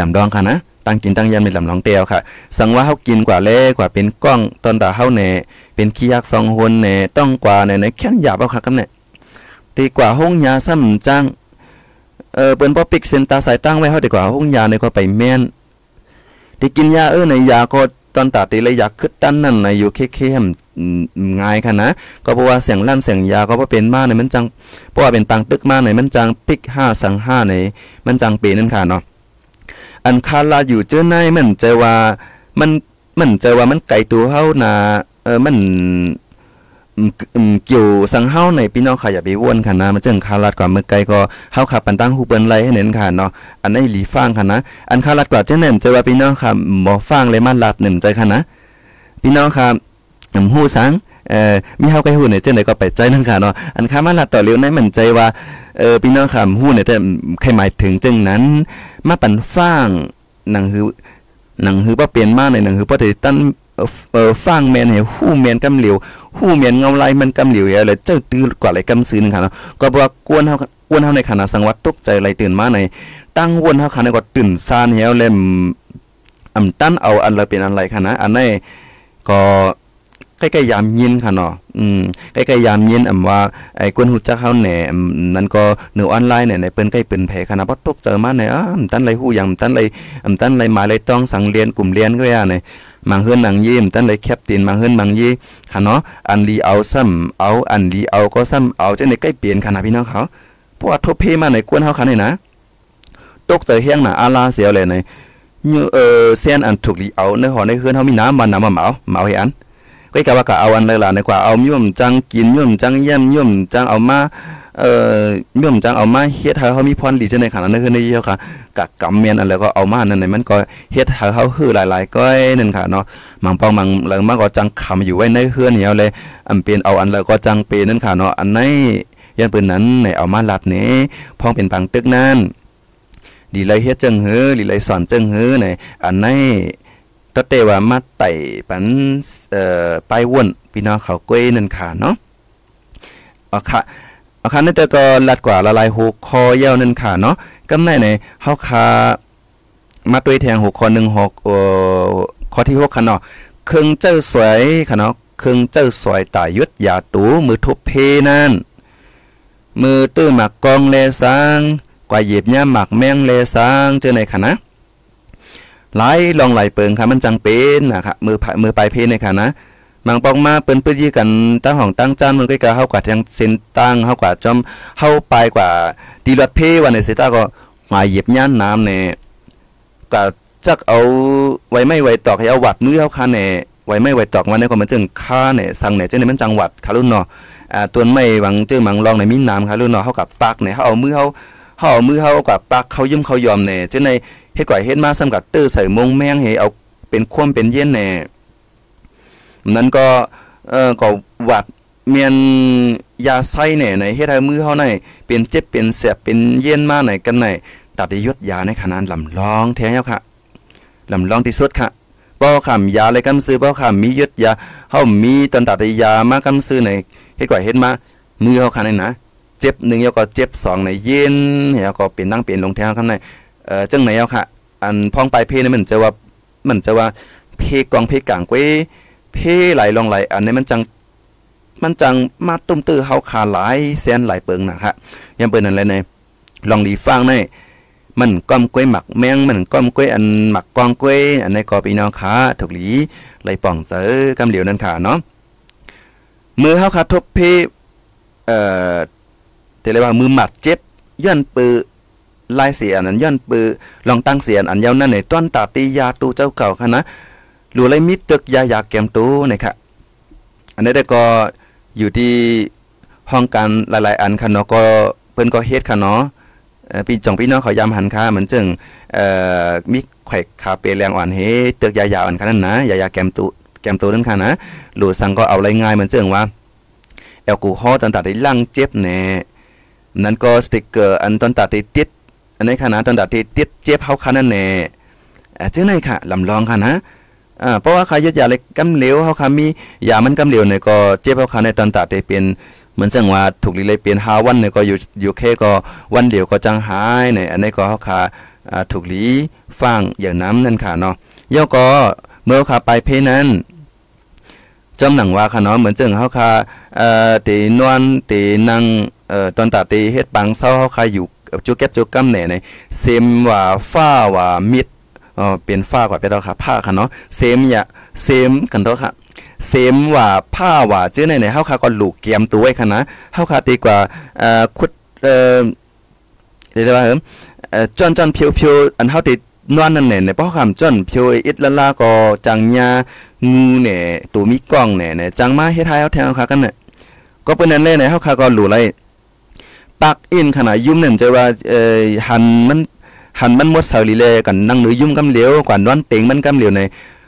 ลำดองค่ะนะ ตั้งกินตั้งยามในลำลองเตียวค่ะ สังว่าเฮากินกว่าเล่กว่าเป็นกล้องตอนตาเฮาแน่เป็นขี้ยักสองหนแน่ต้องกว่าแน่ในแค่นหยาบเอาค่ะกำเนี่ยดีกว่าห้องยาซ้ำจังเออเปิ้นบ่ปิกเส้นตาสายตั้งไว้เฮาดีกว่าห้องยาเนี่ยก็ไปแม่นที่กินยาเออในยาก็ตอนตาตีเลยอยากขึ้นด้านนั่นนะอยู่เข้มง่ายค่ะนะก็เพราะว่าเสียงลั่นเสียงยาก็เพราะเป็นมาในมันจังเพราะว่าเป็นปังตึกมาในมันจังปิกห้าสังห้าในมันจังปีนั่นค่ะเนาะ อันคาลาอยู่เจอในมันเจว่ามันมันเจว่ามันไกลตัวเฮานะเออมันเกี่ยวสังเฮาในพี่น้องค่ะอย่าไปวนค่ะนะมันจึงคาลัดกว่าเมื่อไกลก็เฮาขับปันตั้งหูเปิ้นไรให้เน้นค่ะเนาะอันนี้หลีฟังค่ะนะอันคาลัดกว่าเจ้าเน่นเจว่าพี่น้องค่ะบ่ฟังเลยมาลัดหนึ่งใจค่ะนะพี่น้องค่ะหูสัง เอ่อมีเฮาใกล้หูเนี่ยจังได๋ก็ไปใจนั่นค่ะเนาะอันค้ามาลัดต่อเร็วในมันใจว่าเออพี่น้องค่ะหูเนี่ยแต่ใครหมายถึงจึงนั้น มาปันฟังหนังหือหนังหือบ่เปลี่ยนมาในหนังหือบ่ได้ตั้นเออฟังแมนเห้หู้แมนกำเหลียวหู้แมนเงาไรมันกำเหลียวอะไรเจ้าตื้อกว่าไรกำซื้อนึงค่ะเนาะก็บ่กวนเฮากวนเฮาในขณะสังวัดตกใจไรตื่นมาในตั้งวนเฮาค่ะในก็ตื่นซานเหี่ยวเล่มอำตั้นเอาอันละเป็นอันไรค่ะนะอันนี้ก็ ใกล้ๆยามยินค่ะเนาะอืมใกล้ๆยามยินอำว่าไอ้กวนฮู้จักเฮาแหน่นั่นก็หนูออนไลน์เนี่ยในเปิ้นใกล้เปิ้นแผค่ะบ่ตกเจอมาเนี่ยอ้าตันไรฮู้หยังตันไรอำตันไรมาไรต้องสังเรียนกลุ่มเรียนก็ย่าเนี่ยมังเฮือนมังยิ้มตั้นเลยแคปตินมังเฮือนมังยี่ค่ะเนาะอันลีเอาซ้ำเอาอันลีเอาก็ซ้ำเอาจังได๋ใกล้เปลี่ยนค่ะนะพี่น้องเขาเพราะว่าทบเพมาในกวนเฮาค่ะนี่นะตกใจเฮียงน่ะอาลาเสียวเลยในเออเส้นอันถูกลีเอาในหอในเฮือนเฮามีน้ำมันน้ำมาเหมาเหมาให้อัน ก็กะว่าก็เอาอันเลยล่ะในกว่าเอาย่อมจังกินย่อมจังเยี่ยมย่อมจังเอามาเอ่อย่อมจังเอามาเฮ็ดให้เฮามีพรดีจังได๋ค่ะนั่นคือในเดียวค่ะกะกำเมียนอันแล้วก็เอามานั่นน่ะมันก็เฮ็ดให้เฮาฮือหลายๆก้อยนั่นค่ะเนาะมังปองมังเลิงมาก็จังคำอยู่ไว้ในเฮือนเหี่ยวเลยอำเป็นเอาอันแล้วก็จังเปนั่นค่ะเนาะอันไหนยันปิ้นนั้นในเอามาหลัดนี้พองเป็นปังตึกนั้นดีเลยเฮ็ดจังหือดีเลยสอนจังหือในอันไหน ตเตว่ามาไต่ปันเอ่อไปว่นพี่น้องเขาก้อยนั่นค่ะเนาะอ๋อค่ะอาคารนั่นแต่ก็ลัดกว่าละลายหกคอเย้านั่นค่ะเนาะกำไนในเฮาคามาด้วยแทงหกคอหนึ่งหกเอ่อข้อที่หกค่ะเนาะเครื่องเจ้าสวยค่ะเนาะเครื่องเจ้าสวยตายยุดยาตูมือทุบเพนั่นมือตื้อหมักกองเลสางกว่าเหยียบย่าหมักแมงเลสางเจอในค่ะนะ หลลองไหลเปิงค่ะมันจังเป็นนะคะมือมือปลายเพนเนี่ยค่ะนะมังปองมาเปิ้นปื้ยี่กันตั้งห้องตั้งจานมันก็กะเฮากว่าทางเส้นตั้งเฮากว่าจอมเฮาไปกว่าดีรถเพวันในสิตาก็มาเหยียบย่านน้ำเนี่ยก็จักเอาไว้ไม่ไว้ตอกให้เอาวัดมือเฮาคันเนี่ยไว้ไม่ไว้ตอกวันนี้ก็มันจึงค่าเนี่ยสั่งเนี่ยจังได๋มันจังหวัดค่ะรุ่นเนาะอ่าตัวไม่หวังเจอมังลองในมีน้ำค่ะรุ่นเนาะเฮากับปักเนี่ยเฮาเอามือเฮาเฮาเอามือเฮากับปักเขายิ้มเขายอมเนี่ยจังได๋ เฮ็ดก่อยเฮ็ดมาสำกับตื้อใส่มงแมงให้เอาเป็นควมเป็นเย็นแน่นั้นก็เอ่อก็วัดเมียนยาไส้เนี่ยในเฮ็ดให้มือเฮาในเป็นเจ็บเป็นแสบเป็นเย็นมาไหนกันไหนตัดยศยาในขนาดลำลองแท้แล้วค่ะลำลองที่สุดค่ะบ่คำยาอะไรกำซื้อบ่คำมียศยาเฮามีตอนตัดยามากำซื้อในเฮ็ดก่อยเฮ็ดมามือเฮาคันนี่นะเจ็บ1แล้วก็เจ็บ2ในเย็นแล้วก็เป็นนั่งเป็นลงแท้ข้างใน เอ่อจังไหนเอาค่ะ อันพ้องปลายเพนี่มันจะว่ามันจะว่าเพกองเพกลางกวยเพไหลลงไหลอันนี้มันจังมันจังมาตุ้มตื้อเฮาขาหลายแสนหลายเปิงนะครับยังเปิ้นนั่นแหละในลองดีฟังในมันก้อมกล้วยหมักแมงมันก้อมกล้วยอันหมักกองกล้วยอันในกอพี่น้องขาถูกหลีไหลป่องเจอกำเหลียวนั่นค่ะเนาะมือเฮาขาทบเพเอ่อแต่เรียกว่ามือหมักเจ็บย้อนปือ ลายเสียนั้นย้อนปือลองตั้งเสียนอันยาวนั่นในต้นตาตียาตูเจ้าเก่าค่ะนะหลูเลยมิดตึกยายาแกมตูนะครับอันนี้ได้ก็อยู่ที่ห้องการหลาย ๆ อันค่ะเนาะก็เพิ่นก็เฮ็ดค่ะเนาะพี่จองพี่น้องเขายามหันค่าเหมือนจึงเอ่อมีไข่คาเปแรงอ่อนเฮตึกยายาอ่อนค่ะนั่นนะยายาแกมตูแกมตูนั่นค่ะนะหลูสังก็เอาไรง่ายเหมือนจึงว่าแอลกอฮอล์ต่างๆได้ลังเจ็บแน่นั้นก็สติกเกอร์อันตอนตัดได้ติด อันนี้ค่ะนะตอนตัดติดเจ็บเฮาค่ะนั่นแน่เจ้าไหนค่ะลำลองค่ะนะอ่าเพราะว่าใครยึดยาเล็กกำเหลวเขาค่ะมียามันกำเหลวเนี่ยก็เจ็บเขาค่ะในตอนตัดได้เป็นเหมือนจังว่าถูกลีเลยเปลี่ยนหาวันเนี่ยก็อยู่อยู่แค่ก็วันเดียวก็จังหายเนี่ยอันนี้ก็เขาค่ะอ่าถูกลีฟังอย่างน้ำนั่นค่ะเนาะย่อก็เมื่อค่ะไปเพนั้นจำหนังว่าค่ะเนาะเหมือนจังเขาค่ะเอ่อตีนวลตีนั่งเอ่อตอนตัดตีเฮ็ดปังเศร้าเขาค่ะอยู่ จุเก็บจุกำเนี่ยในเซมว่าฟ้าว่ามิดอ๋อเป็นฟ้ากว่าไปแล้วค่ะผ้าค่ะเนาะเซมอย่าเซมกันเถอะค่ะเซมว่าผ้าว่าเจ้าในในเฮาค่ะก็ลูกเกียมตัวไว้ค่ะนะเฮาค่ะดีกว่าเอ่อคุดเอ่อเรียกว่าเอ่อจอนจอนเพียวๆอันเฮาติดนอนนั่นแหละในป้อคำจอนเพียวอิดละลาก็จังยางูเนี่ยตัวมีกล้องเนี่ยเนี่ยจังมาเฮ็ดให้เฮาแทงค่ะกันเนี่ยก็เป็นนั่นเลยในเฮาค่ะก็รู้ไร ปักอินขนาดยุ่มนั่นจะว่าเอ่อหันมันหันมันหมดเสาลีเลกันนั่งหรือยุ่มกำเหลียวกว่านอนเต็งมันกำเหลียวใน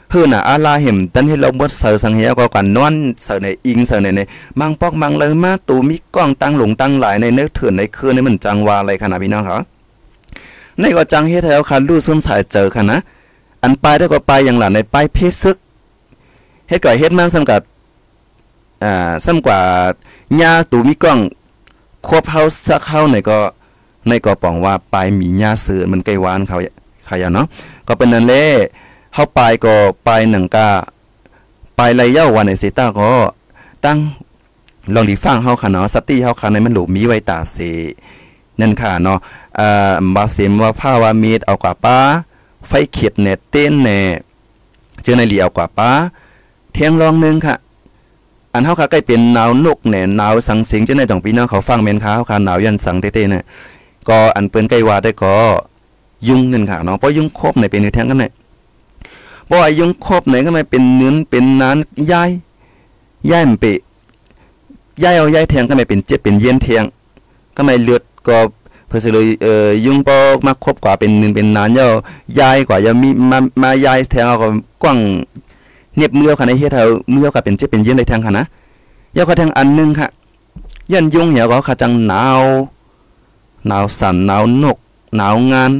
เฮือน่ะอาลาเห็มตันให้เราหมดเสาสังเหียก็กว่านอนเสาในอิงเสาในในมังปอกมังเลยมาตูมีกล้องตั้งหลงตั้งหลายในเนื้อเถื่อนในคืนในมันจังว่าอะไรขนาดพี่น้องครับในก็จังเฮ็ดแล้วค่ะลู่ซุ่มสายเจอค่ะนะอันปลายได้ก็ไปอย่างหลานในปลายเพชรซึกเฮ็ดก่อเฮ็ดมาสำกับอ่าซ้ำกว่าญาตูมีกล้อง ควบเฮาสักเฮาในก็ในก็ปองว่าปลายมีญาเสือมันไกลวานเขาขายเนาะก็เป็นนั้นแหละเฮาปลายก็ปลายหนังกาปลายไรเย้าวันในเซต้าก็ตั้งลองดีฟังเฮาค่ะเนาะสติเฮาค่ะในมันหลูมีไว้ตาเสนั่นค่ะเนาะอ่าบาเสมว่าผ้าว่ามีดเอากว่าป้าไฟเขียดเน็ตเต้นแน่เจอในเหลียวกว่าป้าเทียงรองนึงค่ะ อันเฮาค่ะใกล้เป็นหนาวนกแหน่หนาวสังสิงจังได๋ต้องพี่น้องเขาฟังแม่นค่ะเฮาค่ะหนาวยันสังเต้ๆเนี่ยก็อันเปิ้นใกล้ว่าได้ก็ยุงนั่นค่ะเนาะเพราะยุงครบในเป็นแทงกันเนี่ยเพราะว่ายุงครบไหนก็ไม่เป็นเนื้อเป็นนานยายยายมันเปยายเอายายแทงก็ไม่เป็นเจ็บเป็นเย็นแทงก็ไม่เลือดก็เพื่อสิเลยเอ่อยุ่งปอกมาครบกว่าเป็นนึงเป็นนานย่อยายกว่ายังมีมามายายแทงเอาก็กว้าง เน็บเมือค่ะในเฮ็ดเอามือก็เป็นเจ็บเป็นเย็นได้แทงค่ะนะยาก็แทงอันนึงค่ะยันยุงเหี่ยวก็ค่ะจังหนาวหนาวสั่นหนาวนกหนาวงาน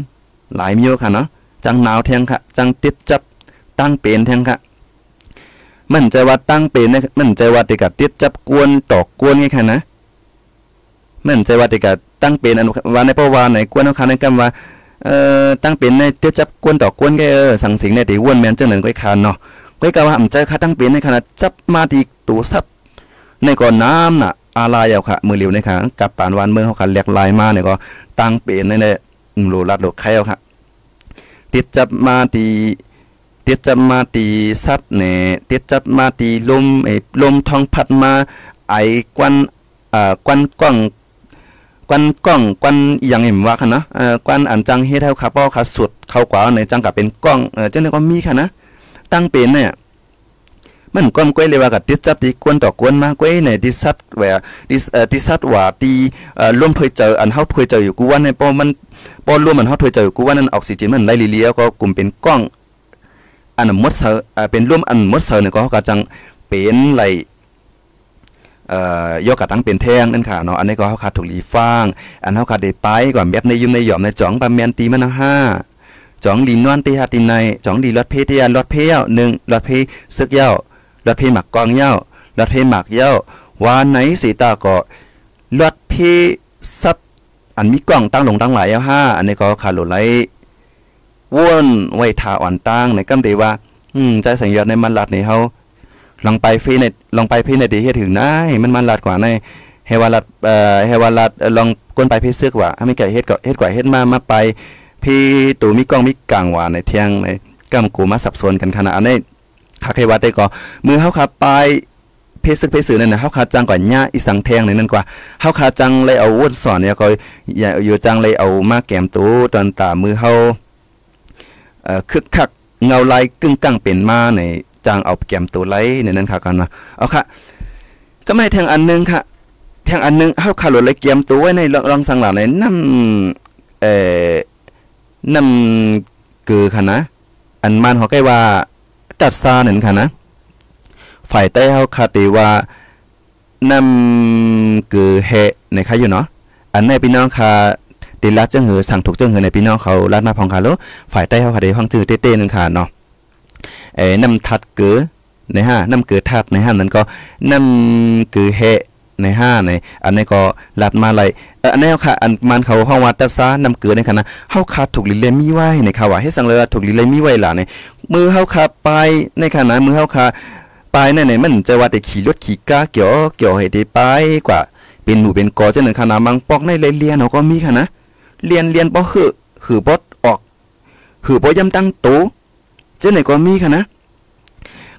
หลายเมียวค่ะเนาะจังหนาวแทงค่ะ จังติดจับตั้งเป็นแทงค่ะมันใจว่าตั้งเป็นนะมันใจว่าติกะติดจับกวนตอกกวนไงค่ะนะมันใจว่าติกะตั้งเป็นอันว่าในประวัติไหนกวนเอาค่ะในคำว่าเอ่อตั้งเป็นในติดจับกวนตอกกวนแกเออสังสิงในติวนแม่นจังนั้นก้อยคานเนาะ ก้อยกะว่าอำใจค่ะตั้งเป็นในขณะจับมาที่ตูสัตในก่อนน้ำน่ะอาลายเอาค่ะ มือเหลียวในค่ะกับปานวันเมืองเขาค่ะเรียกลายมาเนี่ยก็ตั้งเป็นในในโลลัดโลไข่เอาค่ะ ติดจับมาตีติดจับมาตีสัตว์เนี่ยติดจับมาตีลมไอ้ลมทองพัดมาไอ้ควันอ่าควันกล้องควันกล้องควันอย่างเห็นว่าค่ะนะเอ่อควันอันจังเฮ็ดให้ขาป้อขาสุดเข้ากว่าในจังกับเป็นกล้องเออจังได๋ก็มีค่ะนะ ตั้งเป็นเนี่ยมันก้อมก้อยเลยว่ากับติดจับตีกวนต่อกวนมาก้อยในดิสัตแหวดิเอ่อดิสัตว่าตีเอ่อร่วมเผยเจออันเฮาเผยเจออยู่กูว่าในปอมันปอร่วมมันเฮาเผยเจออยู่กูว่านั้นออกซิเจนมันไหลเลียก็กลุ่มเป็นกล้องอันมดเซอเอ่อเป็นร่วมอันมดเซอเนี่ยก็เขาก็จังเป็นไหลเอ่อยกกระตั้งเป็นแท่งนั่นค่ะเนาะอันนี้ก็เขาขาดถูกลีฟางอันเขาขาดได้ไปกว่าเม็ดในยุ่มในหย่อมในจ่องปาเมียนตีมันห้า จ่องดีนวนตีหาตีในจ่องดีรถเพที่ยรถเพเย้าหนึ่งรถเพซึกเย้ารถเพหมักกองเย้ารถเพหมักเย้าว่าไหนสีตาก็รถเพซับอันมีกล้องตั้งลงตั้งหลายเย้าห้าอันนี้ก็ขาดโหลไหลวนไว้ทาอ่อนตั้งในกำเดว่า อืมใจสังยอดในมันลัดนี่เฮาลองไปฟีในลองไปฟีในดีเฮ็ดถึงได้มันมันลัดกว่าในเฮวาลัดเอ่อเฮวาลัดลองกวนไปเพซึกว่าถ้าไมีไก่เฮ็ดก็เฮ็ดกว่าเฮ็ดมามาไป พี่ตูมีกล้องมีกลางหวานในเที่ยงในกำกูมาสับสนกันขนาดนี้คาเควัดได้ก็มือเฮาขับไปเพศซึกเพศสื่อนั่นนะเฮาขาจังกว่าหญ้าอีสังแทงในนั่นกว่าเฮาขาจังเลยเอาวุ้นสอนเนี่ยก็อย่าอยู่จังเลยเอามาแกมตูตอนตามือเฮาเอ่อคึกคักเงาลายกึ่งกังเป็นมาในจางเอาแกมตัวไลในนั้นค่ะกันนะเอาค่ะ ก็ไม่แทงอันนึงค่ะแทงอันนึงเฮาขาหลุดเลยเกมตัวไว้ในรองสังหลังในนำเอ่อ นำคือค่ะนะ อันมันเขาใกล้ว่าตัดซาหนั่นค่ะนะ ฝ่ายใต้เฮาคาติว่านำคือเฮในค่ะอยู่เนาะ อันในพี่น้องค่ะดิลัดจังหือสั่งถูกจังหือในพี่น้องเขาลัดมาพองค่ะโลฝ่ายใต้เฮาค่ะได้ห้องจื้อเต้ๆนึงค่ะเนาะ เอ้นำทัดเกือในห้านำเกือทัดในห้านั้นก็นำคือเฮ ในห้าในอันนี้ก็ลัดมาไหลอันนี้ค่ะอันมันเขาห้องวัดตะซานำเกลือในคณะเฮาขาดถูกลิเลมีไว้ในค่ะว่าให้สังเลยถูกลิเลมีไว้ล่ะในมือเฮาขาไปในขณะมือเฮาขาไปนั่นมันจะว่าแต่ขี่รถขี่ก้าเกี่ยวเกี่ยวให้ได้ไปกว่า เป็นหนูเป็นกอจังหนึ่งขนาดมังปอกในเรียนเฮาก็มีค่ะนะเรียนเรียนบ่หือหือบ่ออกหือบ่ย่ำตั้งโตจังไหนก็มีค่ะนะ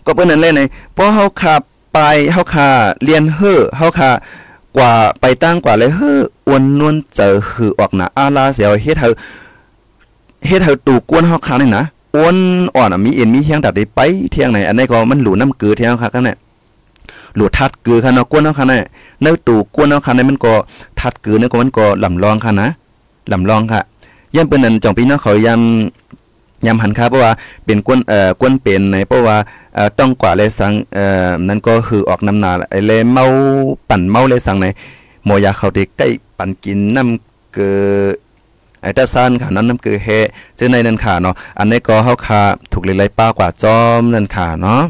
ก็เปิ้นนั่นเลยในพอเฮาขาไปเฮาขาเรียนเฮ้อเฮาขากว่าไปตั้งกว่าเลยเฮ้ออวนนวลเจอหือออกนาอาลาเสียวเฮ็ดเฮาเฮ็ดเฮาตู่กวนเฮาขานี่นะอ้วนอ่อนมีเอ็นมีเฮียงดัดได้ไปเที่ยงไหนอันนี้ก็มันหลูน้ำเกลือเที่ยงค่ะกันเนี่ยหลูทัดเกลือค่ะเนาะกวนเฮาค่ะเนี่ยในตู่กวนเฮาค่ะเนี่ยมันก็ทัดเกลือเนี่ยก็มันก็ลำลองค่ะนะลำลองค่ะย่ำเป็นนั้นจ่องพี่น้องเขายำ ย้ำหันครับเพราะว่าเป็นกวนเอ่อกวนเป็นในเพราะว่าเอ่อต้องกว่าเลยสังเอ่อนั่นก็คือออกน้ำหนาไอ้เลยเมาปั่นเมาเลยสังในหมอยาเขาที่ใกล้ปั่นกินน้ำเกลือไอ้ตาซ่านค่ะนั้นน้ำเกลือเฮเจอในนั่นค่ะเนาะอันนี้ก็เฮาคาถูกเลยไล่ป้ากว่าจอมนั่นค่ะเนาะ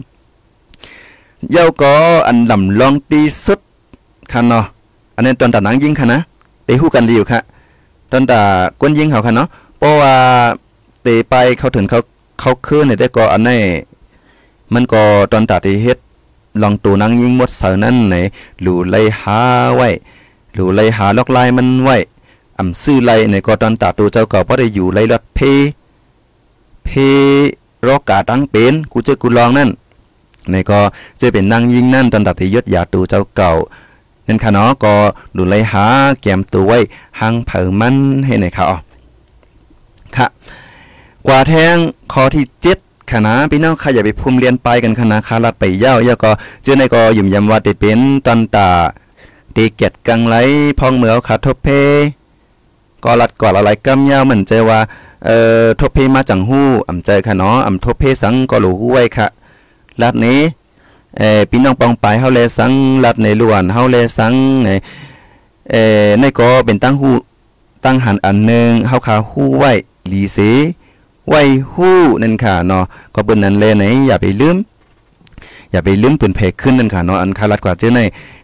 เย้าก็อันลำลองตีสุดค่ะเนาะอันนี้ตอนตานังยิงค่ะนะเตะฮู้กันดีอยู่ค่ะตอนตากวนยิงเขาค่ะเนาะเพราะว่า เตะไปเขาถึงเขาเขาคืนเนี่ยได้ก็อันนี้มันก็ตอนตาที่เฮ็ดลองตูนังยิงหมดเสานั้นไหนหลูไล่หาไว้หลูไล่หาลอกลายมันไว้อำซื้อไล่ในก็ตอนตาตูเจ้าก็บ่ได้อยู่ไลรถเพ เพรอกาตั้งเป็นกูเจอกูลองนั่นในก็จะเป็นนางยิงนั่นตอนตัดที่ยศยาตูเจ้าเก่านั่นค่ะเนาะก็ดูไลหาแกมตัวไว้หังเผอมันให้ในค่ะอ๋อค่ะ กว่าแทงข้อที่เจ็ดคณะพี่น้องค่ะอย่าไปพุ่มเรียนไปกันคณะคารัดไปเย้าเย้าก็เจอในก็ยุ่มยำว่าติเป็นตอนตาตีเกียดกังไหลพองเหมือขาทบเพก็รัดกอดอะไรกำยาเหมือนใจว่าเอ่อทบเพมาจังหู้อ่ำใจค่ะเนาะอ่ำทบเพสังก็หลูห้วยค่ะลัดนี้เอ่อพี่น้องปองปายเฮาแลสังลัดในล้วนเฮาแลสังในเอ่อในก็เป็นตั้งหู้ตั้งหันอันหนึงเฮาคาหู้ไว้หลีเส ไว้หู้นั่นค่ะเนาะก็เปิ้นนั้นแลไหนอย่าไปลืมอย่าไปลืมปืนเพกขึ้นนั่นค่ะเนาะอันคารัดกว่าเจ้าใน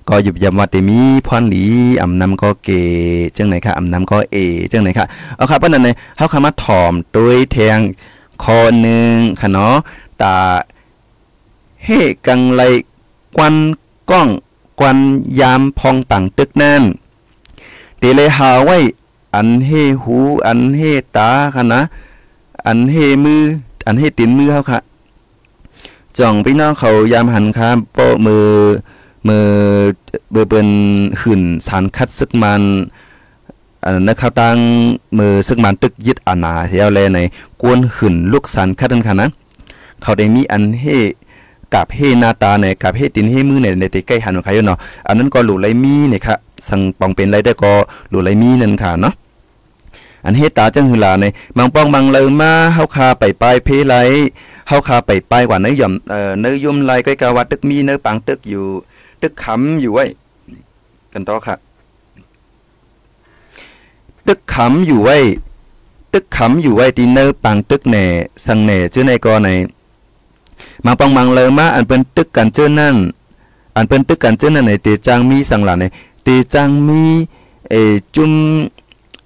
ก็หยุบยำว่าแต่มีพรหลีอำนำก็เกจังไหนค่ะอำนำก็เอจังไหนค่ะเอาครับเปิ้นนั้นในเฮาคามาถ่อมโดยแทงคอหนึงค่ะเนาะตาเฮกังไลกวันก้องกวันยามพองปังตึกนั่นตีเลยหาไว้อันเฮหูอันเฮตาค่ะนะ อันเฮมือ อันเฮตินมือเฮาค่ะจ่องพี่น้องเขายามหันครับโปมือมือเบอร์เปิ้นหื่นสารคัดซึกมันอันนะครับตั้งมือซึกมันตึกยึดอานาเสียแลในกวนหื่นลูกสารคัดนั่นค่ะนะเขาได้มีอันเฮกับเฮนาตาเนี่ยกับเฮตินเฮมือเนี่ยในติใกล้หันของใครเนาะอันนั้นก็หลูไรมีเนี่ยค่ะสังปองเป็นไรได้ก็หลูไรมีนั่นค่ะเนาะ อันเฮตาจังหือลาในบางปองบางเลยมาเฮาคาไปปลายเพไลเฮาคาไปปลายกว่าเนื้อย่อมเอ่อเนื้อยมไลก็กะว่าตึกมีเนื้อปังตึกอยู่ ตึกขำอยู่ไว้ กันต่อค่ะ ตึกขำอยู่ไว้ ตึกขำอยู่ไว้ทีเนื้อปังตึกแหน่สังแหน่ชื่อในกอในมาปองบางเลยมาอันเป็นตึกกันเจ้านั่น อันเป็นตึกกันเจ้านั่นในเตจังมีสังหลาในเตจังมีเอจุม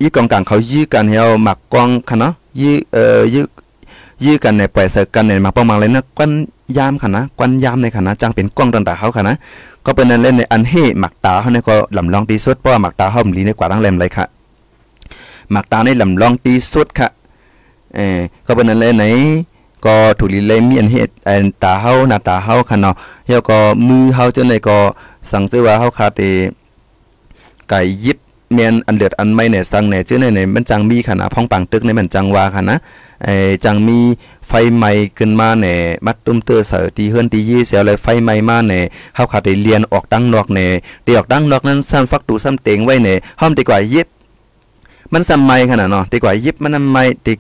ยี่กองกลางเขายื้อกันเฮาหมักกองค่ะเนาะยื้อเอ่อยื้อยื้อกันในปล่อยเสกันในมาปองบางเลยนะกวนยามค่ะนะกวนยามในค่ะนะจังเป็นกล้องต่างๆเขาค่ะนะก็เป็นนั่นเล่นในอันเฮหมักตาเขาเนี่ยก็ลำลองตีสุดเพราะหมักตาเขาลีในกว่าทั้งแหลมเลยค่ะหมักตาในลำลองตีสุดค่ะเออก็เป็นนั่นเล่นไหนก็ถูกลีเลยมีอันเฮ็ดอันตาเฮาหน้าตาเฮาค่ะเนาะเฮาก็มือเฮาจังได๋ก็สั่งซื้อว่าเฮาคาเตไก่ยิบ เมียนอันเลือดอันไม่เนี่ยสังเนี่ยชื่อในเนี่ยมันจังมีค่ะนะพ้องปังตึกในมันจังว่าค่ะนะไอ้จังมีไฟไหม้ขึ้นมาเนี่ยมัดตุ้มเตอเสือตีเฮือนตียี่เสียวเลยไฟไหม้มาเนี่ยเฮาขาดได้เรียนออกดังนอกเนี่ยได้ออกดังนอกนั้นซ้ำฟักตูซ้ำเต็งไว้เนี่ยห้อมดีกว่ายิบมันซ้ำไม่ขนาดเนาะดีกว่ายิบมันไม่ติ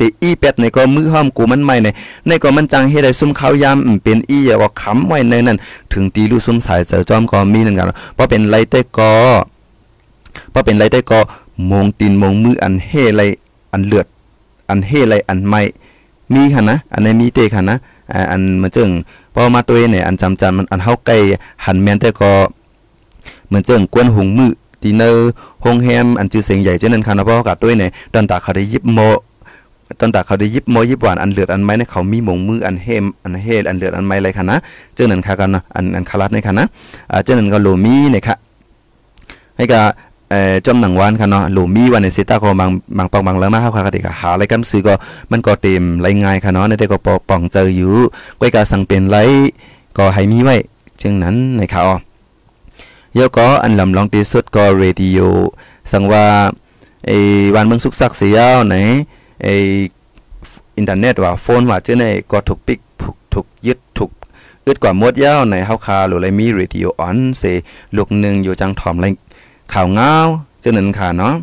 ติอีเป็ดในก็มือห้อมกูมันไม่ในในก็มันจังเฮ็ดได้ซุ่มข้าวยามเป็นอีอย่าว่าค้ำไว้ในนั้น ถึงตีลูกซุ่มสายเจอจอมก็มีนั่นกันเพราะเป็นไรแต่ก็ เพราะเป็นไรได้ก็มงตีนมงมืออันเฮไรอันเลือด อันเฮไรอันไม่มีค่ะนะ อันในมีเตค่ะนะอันมันจึงพอมาตัวเนี่ยอันจำจันมันอันเฮาใกล้หันแมนแต่ก็เหมือนเจิงกวนหงมือดีเนอร์ฮงแฮมอันจือเสียงใหญ่เจนั้นค่ะนะเพราะกับตัวเนี่ยตอนตาเขาได้ยิบโมตอนตาเขาได้ยิบโมยิบหวานอันเลือดอันไม้ในเขามีมงมืออันเฮมอันเฮอันเลือดอันไม้เลยค่ะนะเจ้านั้นค่ะกันนะอันอันคารัดในค่ะนะเจ้านั้นก็โลมีเนี่ยค่ะให้กับ เอ่อจอมหนังวานค่ะเนาะหลูมีวันในสิตาก็บางบางปองบางแล้วมาเฮาค่ะก็หาอะไรกันซื้อก็มันก็เต็มไรง่ายค่ะเนาะในได้ก็ปองเจออยู่ก้อยกาสั่งเป็นไรก็ให้มีไว้จึงนั้นในข่าวเยอก็อันลำลองที่สุดก็เรดิโอสั่งว่าไอ้วันเมืองสุกสักเสียวไหนไอ้อินเทอร์เน็ตว่าโฟนว่าเจ้าไหนก็ถูกปิกถูกยึดถูกอึดกว่ามดยาวในเฮาคาหรือไรมีเรดิโอออนเสลูกนึงอยู่จังถอมไร ข่าวเงาจะนั่นค่ะเนาะ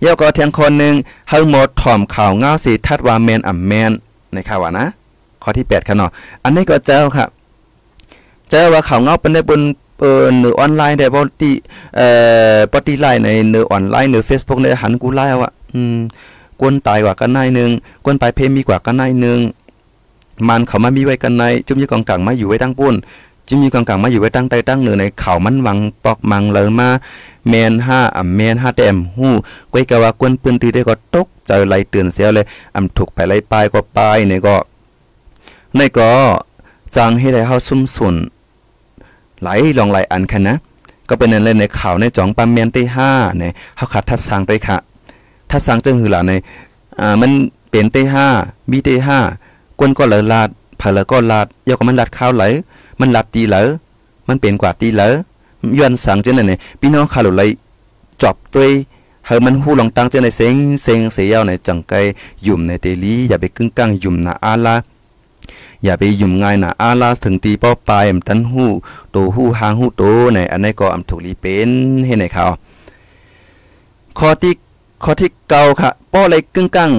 เยาก็เทียงคนหนึ่งเฮาหมดถ่อมข่าวเงาสิทัดว่าแมนอ่ำแมนในข่าวว่านะ ข้อที่8ค่ะเนาะอันนี้ก็เจ้าค่ะ เจ้าว่าข่าวเงาเป็นได้บนเออเนื้อออนไลน์ได้บ่ติเอ่อปฏิไลน์ในเนือออนไลน์เนือ Facebook ในหันกูไล่ว่าอืมกวนตายกว่ากันนายนึงกวนตายเพมีกว่ากันนายนึงมันเขามามีไว้กันในจุ่มยี่กองกลางมาอยู่ไว้ตั้งปุ้น จิมีกางกางมาอยู่ไว้ตั้งใต้ตั้งเหนือในเขามันวังปอกมังเลยมาแมนห้าอ่ำแมนห้าแต้มหู้ก้อยกะว่ากวนปืนตีได้ก็ตกเจไหลเตือนเสียเลยอ่ำถูกไปไหลปลายก็ปลายในก็ในก็จังให้ได้เฮาซุ่มสุนไหลลองไหลอันคันนะก็เป็นนั่นเลยในข่าวในจ่องปั๊มแมนที่ห้าเนี่ยเฮาขัดทัดสางไปค่ะทัดสางจึงหือหล่ะในอ่ามันเป็นที่ห้ามีที่ห้ากวนก็เลยลาดเผลอก็ลาดยกมันลาดข้าวไหล มันหลับตีเหลอมันเป็นกว่าตีเหลอย้อนสังเจนเนี่ยพี่น้องคาหลุเลยจอบตัวเฮามันหูลองตั้งเจนในเซ็งเซ็งเสียวในจังไกยุ่มในเตลีอย่าไปกึ่งกลางยุ่มนะอาลาอย่าไปยุ่มง่ายนะอาลาถึงตีป้อปลายมตันหูโตหูหางหูโตในอันนี้ก็อำถูกลีเป็นให้ในเขาข้อที่ข้อที่เก่าค่ะป้อเลยกึ่งกลาง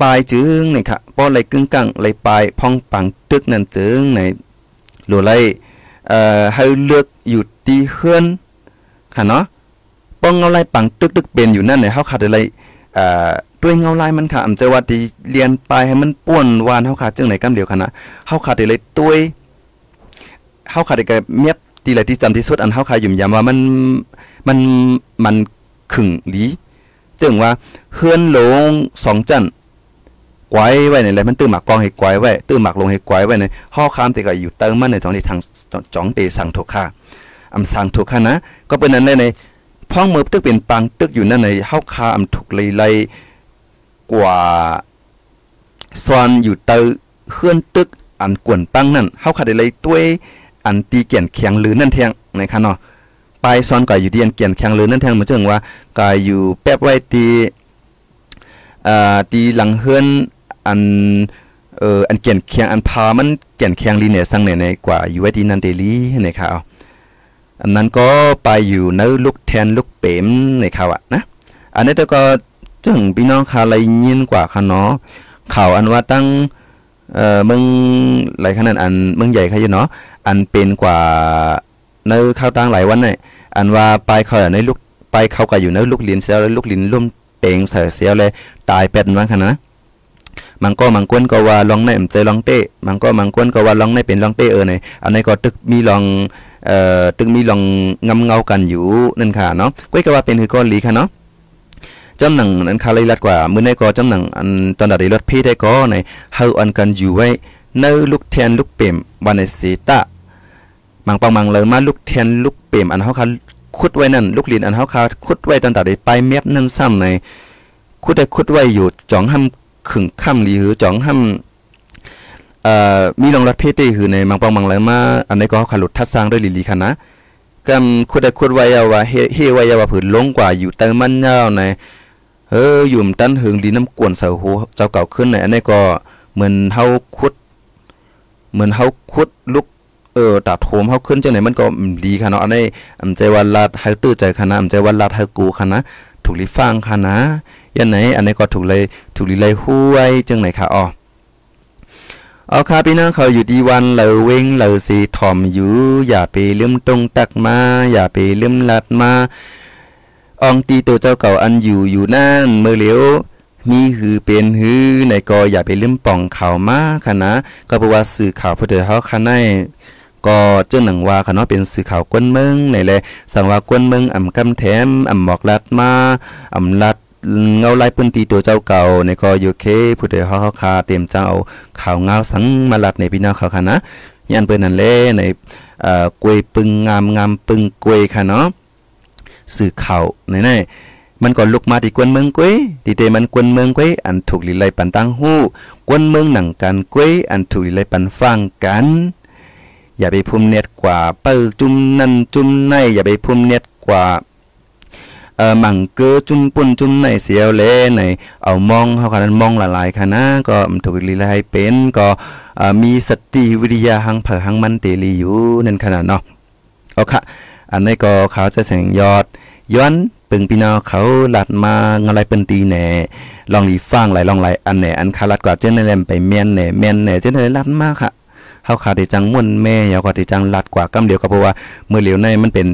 ปลายจึงนี่ค่ะป้อเลยกึ่งกลางเลยปลายพองปังตึกนั่นจึงใน หรือไรเอ่อให้เลือกอยู่ตีเฮือนค่ะเนาะป้องเงาลายปังตึกตึกเป็นอยู่นั่นเนี่ยเฮาขาดอะไรเอ่อด้วยเงาลายมันค่ะอำเจว่าที่เรียนไปให้มันป่วนวานเฮาขาดจังไหนกำเดียวค่ะนะเฮาขาดอะไรตัวเฮาขาดไอ้เมียบตีไรที่จำที่สุดอันเฮาขาดยุ่มยามว่ามันมันมันขึงหลีจึงว่าเฮือนลงสองจัน กวายไว้ในอะไรมันตื้อหมักกองให้กวยไว้ตื้อหมักลงให้กวยไว้ในห่อคามแต่ก็อยู่เติมมันในตรงที่ทางจ่องเตสั่งถูกค่าอำสั่งถูกค่านะ ก็เป็นนั้นในพ้องมือตึกเป็นปังตึกอยู่นั่นในเฮาคาอำถูกเลยไลกว่าซอนอยู่เตอเฮือนตึกอันกวนปังนั่นเฮาคาได้เลยด้วยอันตีเกียนแข็งหรือนั่นแทงนะคะเนาะปลายซอนก็อยู่ที่อันเกียนแข็งหรือนั่นแทงเหมือนจังว่าก็อยู่แป๊บไว้ตีอ่าตีหลังเฮือน อันเอ่ออันเกียนแข็งอันพามันเกียนแข็งลีเนี่ยสังในในกว่าอยู่ไว้ที่นันเดลีนะครับอันนั้นก็ไปอยู่ในลูกแทนลูกเป๋มในข่าวอะนะอันนี้ก็จึงพี่น้องคาเลยยินกว่าค่ะเนาะข่าวอันว่าตั้งเอ่อมึงหลายขนาดอันมึงใหญ่ค่ะอยู่เนาะอันเป็นกว่าในข้าวตั้งหลายวันเนี่ยอันว่าไปเขาในลูกไปเขาก็อยู่ในลูกลินเสียวแล้วลูกลินร่มเองเสียเสียเลยตายเป็ดวันขนาดนะ มันก็มังกวนก็ว่าลองในใจลองเตะมันก็มังกวนก็ว่าลองในเป็นลองเตะเออเนี่ยอันนี้ก็ตึกมีลองเอ่อตึกมีลองงำเงากันอยู่นั่นค่ะเนาะก้อยก็ว่าเป็นคือก้อนลีค่ะเนาะจำหนังนั้นคาเลยลัดกว่ามื้อในก็จำหนังอันตอนใดรถพี่ได้ก็ในเฮาอันกันอยู่ไว้ในลูกแทนลูกเปมวันในสีตะมังปังมังเลยมาลูกแทนลูกเปมอันเฮาคาขุดไว้นั่นลูกลินอันเฮาคาขุดไว้ตอนใดไปเม็บนั่นซ้ำในขุดได้ขุดไว้อยู่จ่องห้ำ ขึงค่ำหรือจ่องห้ำเอ่อมีรองรัดเพศคือในมังปังมังเลยมาอันนี้ก็เฮาหลุดทัดสร้างด้วยลีลีค่ะนะกำขุดได้ขุดไว้ว่าเฮเฮไว้ว่าผืนลงกว่าอยู่เติมมันยาวในเอออยู่มตันหึงดีน้ำกวนเสาหูเจ้าเก่าขึ้นในอันนี้ก็เหมือนเฮาขุด เหมือนเฮาขุดลุกเออตัดโถมเฮาขึ้นจังไหนมันก็ดีค่ะเนาะอันนี้อำใจว่าลาดเฮาตื้อใจค่ะนะอำใจว่าลาดเฮากูค่ะนะถูกลิฟังค่ะนะ ยันไหนอันนี้ก็ถูกเลยถูกลิเลยห้วยจังไหนค่ะอ๋อเอาค่ะพี่น้องเขาอยู่ดีวันเราเว้งเราสีถ่อมอยู่อย่าไปลืมตรงตักมาอย่าไปลืมลัดมาอองตีตัวเจ้าเก่าอันอยู่อยู่นั่นเมื่อเหลียวมีหือเป็นหือในก็อย่าไปลืมป่องข่าวมาค่ะนะก็เพราะว่าสื่อข่าวผู้เฒ่าเฮาค่ะในก็เจ้าหนังว่าค่ะเนาะเป็นสื่อข่าวกวนเมืองในแลสั่งว่ากวนเมืองอ่ำกำแถมอ่ำหมอกลัดมาอ่ำลัด เงาลายปืนตีตัวเจ้าเก่าในก็อยู่เคผู้เฒ่าเฮาคาเต็มเจ้าข่าวเงาสังมาลัดในพี่น้องเขาค่ะนะยันเปิ้นนั่นแลในเอ่อกวยปึงงามงามปึงกวยค่ะเนาะสื่อข่าวในในมันก็ลุกมาที่กวนเมืองกุ้ยดีเตมันกวนเมืองกุ้ยอันถูกลิไลปันตั้งหู้กวนเมืองหนังกันกุ้ยอันถูกลิไลปันฟังกัน อย่าไปพุ่มเน็ตกว่าเปิจุ่มนั่นจุ่มในอย่าไปพุ่มเน็ตกว่า เอ่อหมั่งเกอจุ่มปุ่นจุ่มในเสียวเลในเอามองเฮาคันมองละลายค่ะนะก็ถูกลิไลเป็นก็มีสติวิทยาหังเผอหังมันเตลีอยู่นั่นขนาดเนาะเอาค่ะอันนี้ก็เขาจะแสงยอดย้อนปึงพี่น้องเขาหลัดมางอะไรเป็นตีแหน่ลองหลีฟังหลายลองหลายอันแหน่อันคาลัดกว่าเจ้าในแลมไปเมียนแหน่เมียนแหน่เจ้าในลัดมากค่ะเฮาขาดจังม่วนแม่ยาวกว่าจังลัดกว่ากำเดียวก็เพราะว่าเมื่อเหลียวในมันเป็น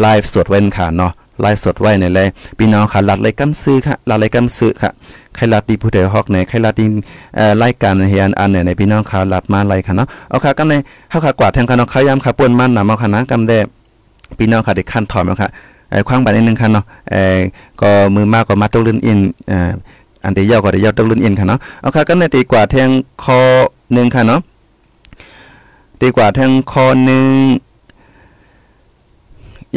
ไลฟ์สดไว้นค่ะเนาะ ไลฟ์สดไว้ในเลยพี่น้องค่ะลัดเลยกำซื้อค่ะลัดเลยกำซื้อค่ะใครลัดดีผู้ใดฮอกไหนใครลัดดีเอ่อรายการเฮียนอันไหนในพี่น้องค่ะลัดมาไลค่ะเนาะเอาค่ะกำในเฮาขากว่าแทงค่ะเนาะขายามค่ะป่วนมันน่ะมาค่ะนะกำแดพี่น้องค่ะได้ขั้นถอมแล้วค่ะไอ้คว้างบัดนิดนึงค่ะเนาะเอ่อก็มือมากก็มาตกลื่นอินอ่าอันเดียวก็ได้ยาวตกลื่นอินค่ะเนาะเอาค่ะก็ในตีกว่าแทงคอหนึ่งค่ะเนาะตีกว่าแทงคอหนึ่ง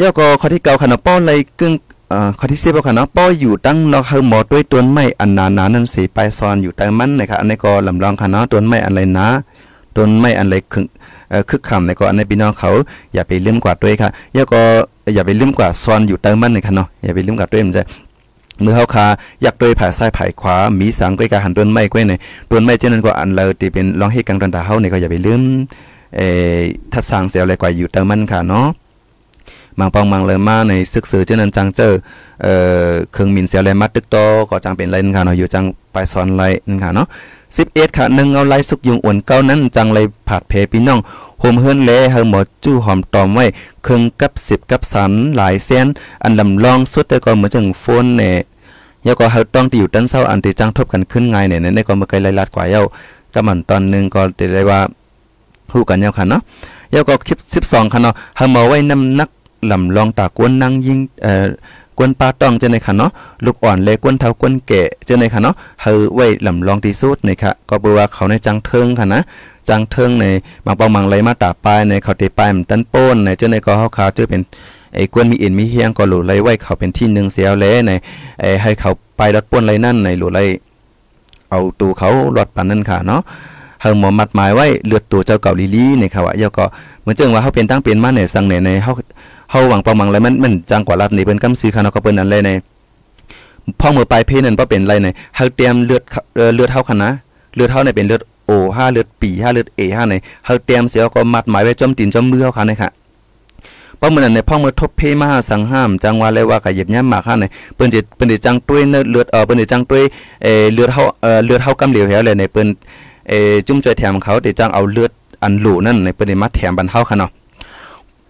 ยาวก็ข้อที่เก้าค่ะเนาะป้อนเลยกึ่งอ่าข้อที่สิบค่ะเนาะป้ออยู่ตั้งเนาะเฮาหมอด้วยต้นไม้อันหนานั่นสิไปซอนอยู่แต่มันนะครับอันนี้ก็ลำลองค่ะเนาะต้นไม้อันไรนะต้นไม้อันไรคึงเอ่อคึกคำในก็อันในพี่น้องเขาอย่าไปลืมกวาดด้วยค่ะยาก็อย่าไปลืมกวาดซอนอยู่เติมมันเลยค่ะเนาะอย่าไปลืมกวาดด้วยมันจะเมื่อเฮาคาอยากด้วยผ่าซ้ายผ่าขวามีสังก้อยกาหันต้นไม้ก้อยในต้นไม้เช่นนั้นก็อันเราที่เป็นลองให้กังตันตาเฮาเนี่ยก็อย่าไปลืมเอ่อทัดสางเสียอะไรกว่าอยู่เติมมันค่ะเนาะ มังปองมังเลยมาในซึกซือเจ้านั้นจังเจอเอ่อเครื่องมินเสียอะไรมาตึกโตก็จังเป็นไรนั่นค่ะเนาะอยู่จังไปสอนไรนั่นค่ะเนาะ11ค่ะหนึ่งเอาไล่สุกยุงอ่วนเก้านั้นจังเลยผาดเพพี่น้องโฮมเฮิรนแลเฮาหมดจู้หอมตอมไว้เครื่องกับ10กับสันหลายแสนอันลำลองสุดแต่ก็เหมือนจังโฟนแน่ยาก็เฮาต้องที่อยู่ตั้นเศร้าอันที่จังทบกันขึ้นไงเนี่ยในก็บ่เคยไล่ลัดกว่าเย้าก็มันตอนนึงก็ได้ว่าฮู้กันยาค่ะเนาะยาก็คลิป12ค่ะเนาะเฮามาไว้น้ำนัก ลำลองตากวนนั่งยิงเอ่อกวนปลาต้องจะในค่ะเนาะลูกอ่อนเลยกวนเท้ากวนแก่จะในค่ะเนาะเฮาไว้ลำลองที่สุดนี่ค่ะก็บ่ว่าเขาในจังเทิงค่ะนะจังเทิงในบางปองมังไหลมาตาปลายในเขาเตปลายมันตันโป้นในเจ้าในก็เฮาขาเจอเป็นไอ้กวนมีเอ็นมีเฮียงก็หลุไหลไว้เขาเป็นที่หนึ่งเสียวแลในไอ้ให้เขาไปรถป้นไหลนั่นในหลุไหลเอาตัวเขาหลอดปันนั่นค่ะเนาะ เฮาหมอมัดหมายไว้เลือดตัวเจ้าเก่าลีลีนี่ค่ะว่าเยาก็เหมือนจังว่าเฮาเป็นตั้งเป็นมาในสังในในเฮาเฮาหวังประมังแล้วมันมันจังกว่ารัดนี่เปิ้นกำซื้อค่ะเนาะก็เปิ้นอันเลยในพ่อมือปลายเพนั่นบ่เป็นไรในเฮาเตรียมเลือดเลือดเฮาค่ะนะเลือดเฮาเนี่ยเป็นเลือดโอ5เลือดปี5เลือด A 5ในเฮาเตรียมเสียก็มัดหมายไว้จมตีนจมมือเฮาค่ะนี่ค่ะเพราะมื้อนั้นในพ่อมือทบเพมาสังห้ามจังว่าเลยว่าก็เย็บย้ำมากค่ะในเปิ้นสิเปิ้นสิจังตุ้ยเลือดเออเปิ้นสิจังตุ้ยเอเลือดเฮาเออเลือดเฮากำเหลวแฮเลยในเปิ้น เอจุ่มจอยแถมเขาได้จังเอาเลือดอันหลูนั่นในเปิ้นได้มาแถมบันเฮาค่ะเนาะ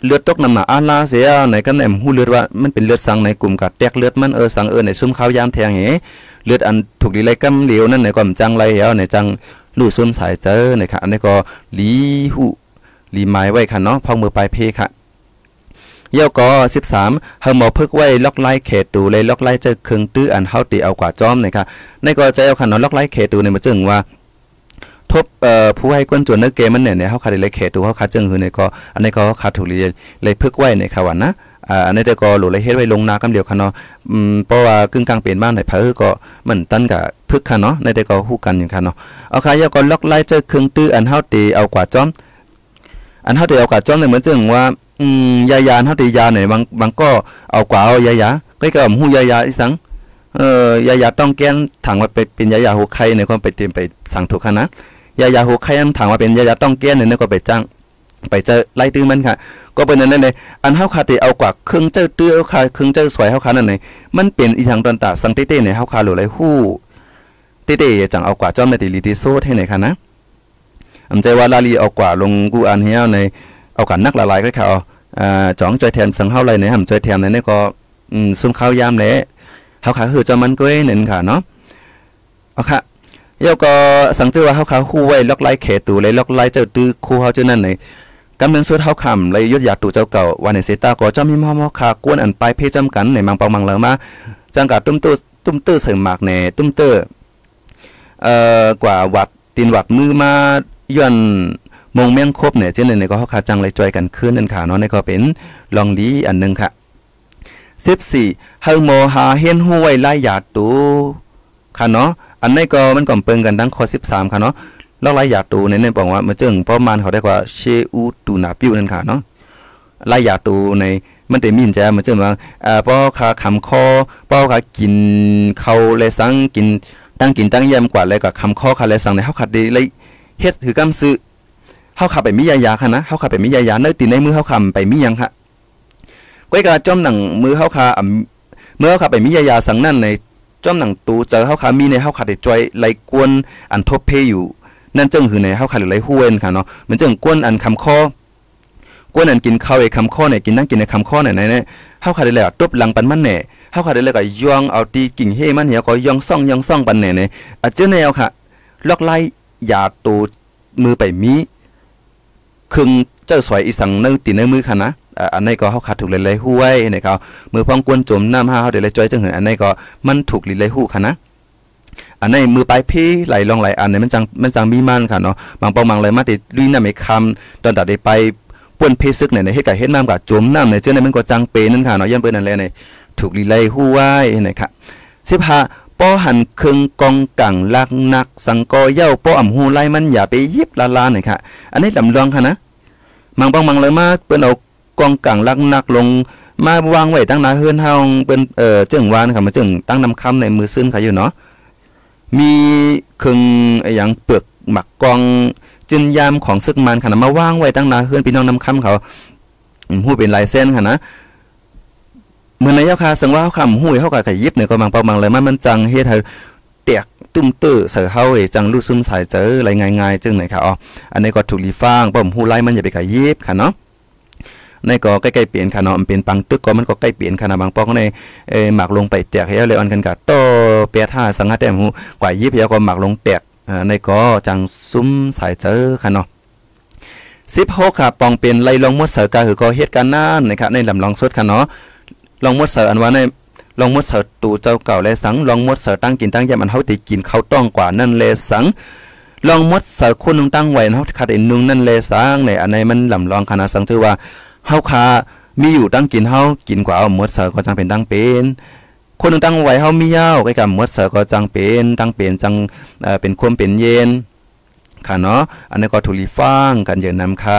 เลือดตกน้ำหนักอาลาเสียในกันแหนมหูเลือดว่ามันเป็นเลือดสังในกลุ่มกัดแตกเลือดมันเออสังเออในซุ่มข้าวยามแทงเหเลือดอันถูกดีไรกำเหลวนั่นในก็มจังไรเหวในจังลู่ซุ่มสายเจอในค่ะอันนี้ก็ลีหูลีไม้ไว้ค่ะเนาะพองมือปลายเพค่ะเย่าก็13เฮาหมอพึกไว้ล็อกไล่เขตตูเลยล็อกไล่เจอเครื่องตื้ออันเฮาตีเอากว่าจอมในะคะในก็จเอาค่ะเนาะล็อกไล่เขตตูในมาจึงว่า ทบเอ่อผู้ให้กวนจวนเนื้อเกมมันเนี่ยเนี่ยเฮาขาดเลยเขตตูเฮาขาดจึงคือในก็อันนี้ก็ขาดถูกเลยเลยพึกไว้ในค่ะว่านะอ่าอันนี้เดี๋ยวก็หลุเลยเฮ็ดไว้ลงนากำเดียวค่ะเนาะอืมเพราะว่ากึ่งกลางเปลี่ยนบ้านในเพิ่ก็มันตันกับพึกค่ะเนาะในเดี๋ยวก็ฮู้กันอย่างค่ะเนาะเอาค่ะย่าก็ล็อกไล่เจอเครื่องตื้ออันเฮาตีเอากว่าจอมอันเฮาตีเอากว่าจอมเนี่ยเหมือนจึงว่าอืมยายาเฮาตียาเนี่ยบางบางก็เอากว่าเอายายาก็ก็ฮู้ยายาอีสังเอ่อยายาต้องแก้นถังว่าไปเป็นยายาหูไข่ในความไปเตรียมไปสั่งถูกค่ะนะ ยายาหูไข่ถังว่าเป็นยายาต้องแก้นเนี่ยก็ไปจ้างไปเจอไล่ตื้อมันค่ะ ก็เป็นนั่นเลยอันเฮาคาติเอากว่าเครื่องเจ้าเตื้อเฮาคาเครื่องเจ้าสวยเฮาคานั่นเลยมันเป็นอีหยังตอนตาสังเต้ๆเนี่ยเฮาคาหรือไรฮู้เต้ๆจังเอากว่าจอมในติลิติโซให้ไหนค่ะนะอำใจว่าลาลีเอากว่าลงกูอันเฮียในเอากันนักละลายก็เขาอ่าจ่องจอยแทนสังเฮาไรในหำจอยแทนในนี่ก็อืมซุ่มข้าวยามและเฮาขาคือจอมันก้อยนั่นค่ะเนาะเอาค่ะ ยก็สังเจอว่าเฮาขาฮู้ไว้ล็อกไล่เขตูเลยล็อกไล่เจ้าตื้อคู่เฮาเจ้านั่นในกำเนิดสุดเฮาคำเลยยศอยากตู่เจ้าเก่าวันในเซตาก็จอมมีมอมอคากวนอันไปเพจำกันในมังปองมังเลอมาจังกะตุ้มตื้อตุ้มตื้อเสริมหมากแหน่ตุ้มตื้อเอ่อกว่าวัดตีนวัดมือมาย้อนมงเมียงครบเนี่ยเจ้าเนี่ยก็เฮาคาจังเลยจอยกันขึ้นนั่นค่ะเนาะนี่ก็เป็นลองดีอันนึงค่ะ14เฮาโมหาเฮียนฮู้ว้หลายหยาดตูค่ะเนาะ อันนี้ก็มันก็เปิงกันดังข้อ13 ค่ะเนาะล้วหลายหยาดตูเนี่ยบอกว่ามันจึงประมาณเขาได้กว่าเชอูตูนาปิวนั่นค่ะเนาะลายหยาดตูในมันได้มีนแจมันจึงว่าอ่าป้อคาคำคอป้อคากินเข้าวเลยสังกินตั้งกินตั้งยำกว่าแล้วก็คำคอคาเลยสังในเฮาขัดได้เลยเฮ็ดคือกำซื้อเฮาขับไปมียายาค่ะนะเฮาขับไปมียายาเนื้อตีในมือเฮาคำไปมียังค่ะก้อยกาจอมหนังมือเฮาคาเมื่อเฮาขับไปมียายาสังนั่นใน จอมหนังตูเจอเฮาคามีในเฮาขัดได้จอยไล่กวนอันทบเพอยู่นั่นจึงคือในเฮาขัดไล่ฮู้ว้นค่ะเนาะมันจึงกวนอันคำคอกวนอันกินข้าวไอ้คำข้อเนี่ยกินนั่งกินในคำข้อเนี่ยเนี่ยเฮาขัดได้แล้วตบหลังปันมันแน่เฮาขัดได้แล้วก็ย่องเอาตีกิ่งเฮมันเหี่ยก็ย่องซ่องย่องซ่องปันแน่เนี่ยอะเจ้าแนวค่ะลอกไล่ยาตูมือไปมีครึ่งเจ้าสวยอีสังในตีในมือค่ะนะ อันนี้ก็เฮาขาดถูกเลยๆฮู้ไว้ในเขามือพองกวนจมน้ำห้าเฮาได้เลยจอยจังหืออันนี้ก็มันถูกเลยๆฮู้ค่ะนะอันนี้มือปลายพี่ไหลลองไหลอันนี้มันจังมันจังมีมันค่ะเนาะบางปองบางเลยมาติลีนำไม่คำตอนตัดได้ไปป่วนเพซึกเนี่ยเฮ็ดกับเฮ็ดน้ำกับจมน้ำเนี่ยเจ้าเนี่ยมันก็จังเปนั่นค่ะเนาะยันเปิ้นนั่นแหละเนี่ยถูกลีเลยฮู้ไว้นะครับ15ป้อหันครึ่งกองกังลักนัก สังกอเย้าป้ออ่ำหูไล่มันอย่าไปยิบลาลาหน่อยค่ะ อันนี้ลำลองค่ะนะ มังบางมังเลยมาเปิ้นเอา กองกังลักนักลงมาวางไว้ตั้งนาเฮือนเฮาเปิ้นเอ่อจึงวานค่ะมาจึงตั้งนำคำในมือซึ้นค่ะอยู่เนาะมีครึ่งอ้หยังเปลือกหมักกองจินยามของซึกมันค่ะมาวางไว้ตั้งนาเฮือนพี่น้องนำคำเขาฮู้เป็นลายเส้นค่ะนะเมื่อในยาคาสังว่าเขาคำหุ้ยเขาก็ขยิบเนี่ยก็บางเปาบางเลยมันมันจังเฮ็ดให้เตียกตุ้มตื้อเสือเฮาเอจังรู้ซึมสายเจออะไรง่ายๆจึงไหนค่ะอ๋ออันนี้ก็ถูกลีฟางป้อมหูไล่มันอย่าไปขยิบค่ะเนาะ ในก็ใกล้ๆเปลี่ยนค่ะเนาะมันเป็นปังตึกก็มันก็ใกล้เปลี่ยนค่ะนะบางปอกในเอหมักลงไปแตกให้เลยอันกันกะโตเปียท่าสังหาแต้มหูกว่ายิบแล้วก็หมักลงแตกในก็จังซุ้มสายเจอค่ะเนาะ16ค่ะปองเป็นไล่ลงมดเสือกาคือก็เฮ็ดกันนานนะครับในลำลองสดค่ะเนาะลองมดเสืออันว่าในลองมดเสือตูเจ้าเก่าและสังลองมดเสือตั้งกินตั้งยามันเฮาติกินเขาต้องกว่านั่นเลสังลองมดเสือคุณนึงตั้งไว้เฮาขาดอีนึงนั่นเลสังในอันในมันลำลองคณะสังชื่อว่า เฮาคามีอยู่ตั้งกินเฮากินกว่าเอามดเสือก็จังเป็นตั้งเป็นคนนึงตั้งไว้เฮามียาวไอ้กับหมดเสก็จังเป็นตั้งเป็นจังเอ่อเป็นความเป็นเย็นค่ะเนาะอันนี้ก็ทุลีฟังกันเยินนำค่ะ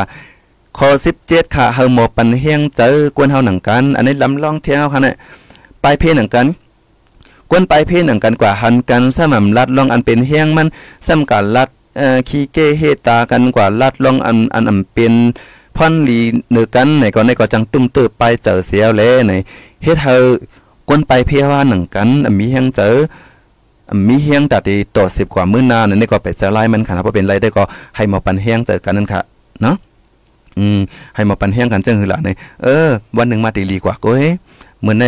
ข้อ17ค่ะเฮาหมอปันเฮียงเจอกวนเฮาหนังกัน อันนี้ลำลองเที่ยวค่ะเนี่ยไปเพหนังกันกวนไปเพหนังกันกว่าหันกันสม่ำลัดลองอันเป็นเฮียงมันซ้ำกันลัดเอ่อขี้เกเฮตากันกว่าลัดลองอันอันอำเป็น พอนลีเนือกันในก็ในก็จังตุ้มตื้อไปเจอเสียวแลในเฮ็ดเฮากวนไปเพียว่าหนังกันมีเฮียงเจอมีเฮียงตัดที่ต่อสิบกว่ามื้อนานั่นนี่ก็ไปจะไล่มันค่ะเพราะเป็นไรได้ก็ให้มาปันเฮียงเจอกันนั่นค่ะเนาะอืมให้มาปันเฮียงกันจังหือล่ะในเออ วันหนึ่งมาตีลีกว่าก็เฮ้เหมือนใน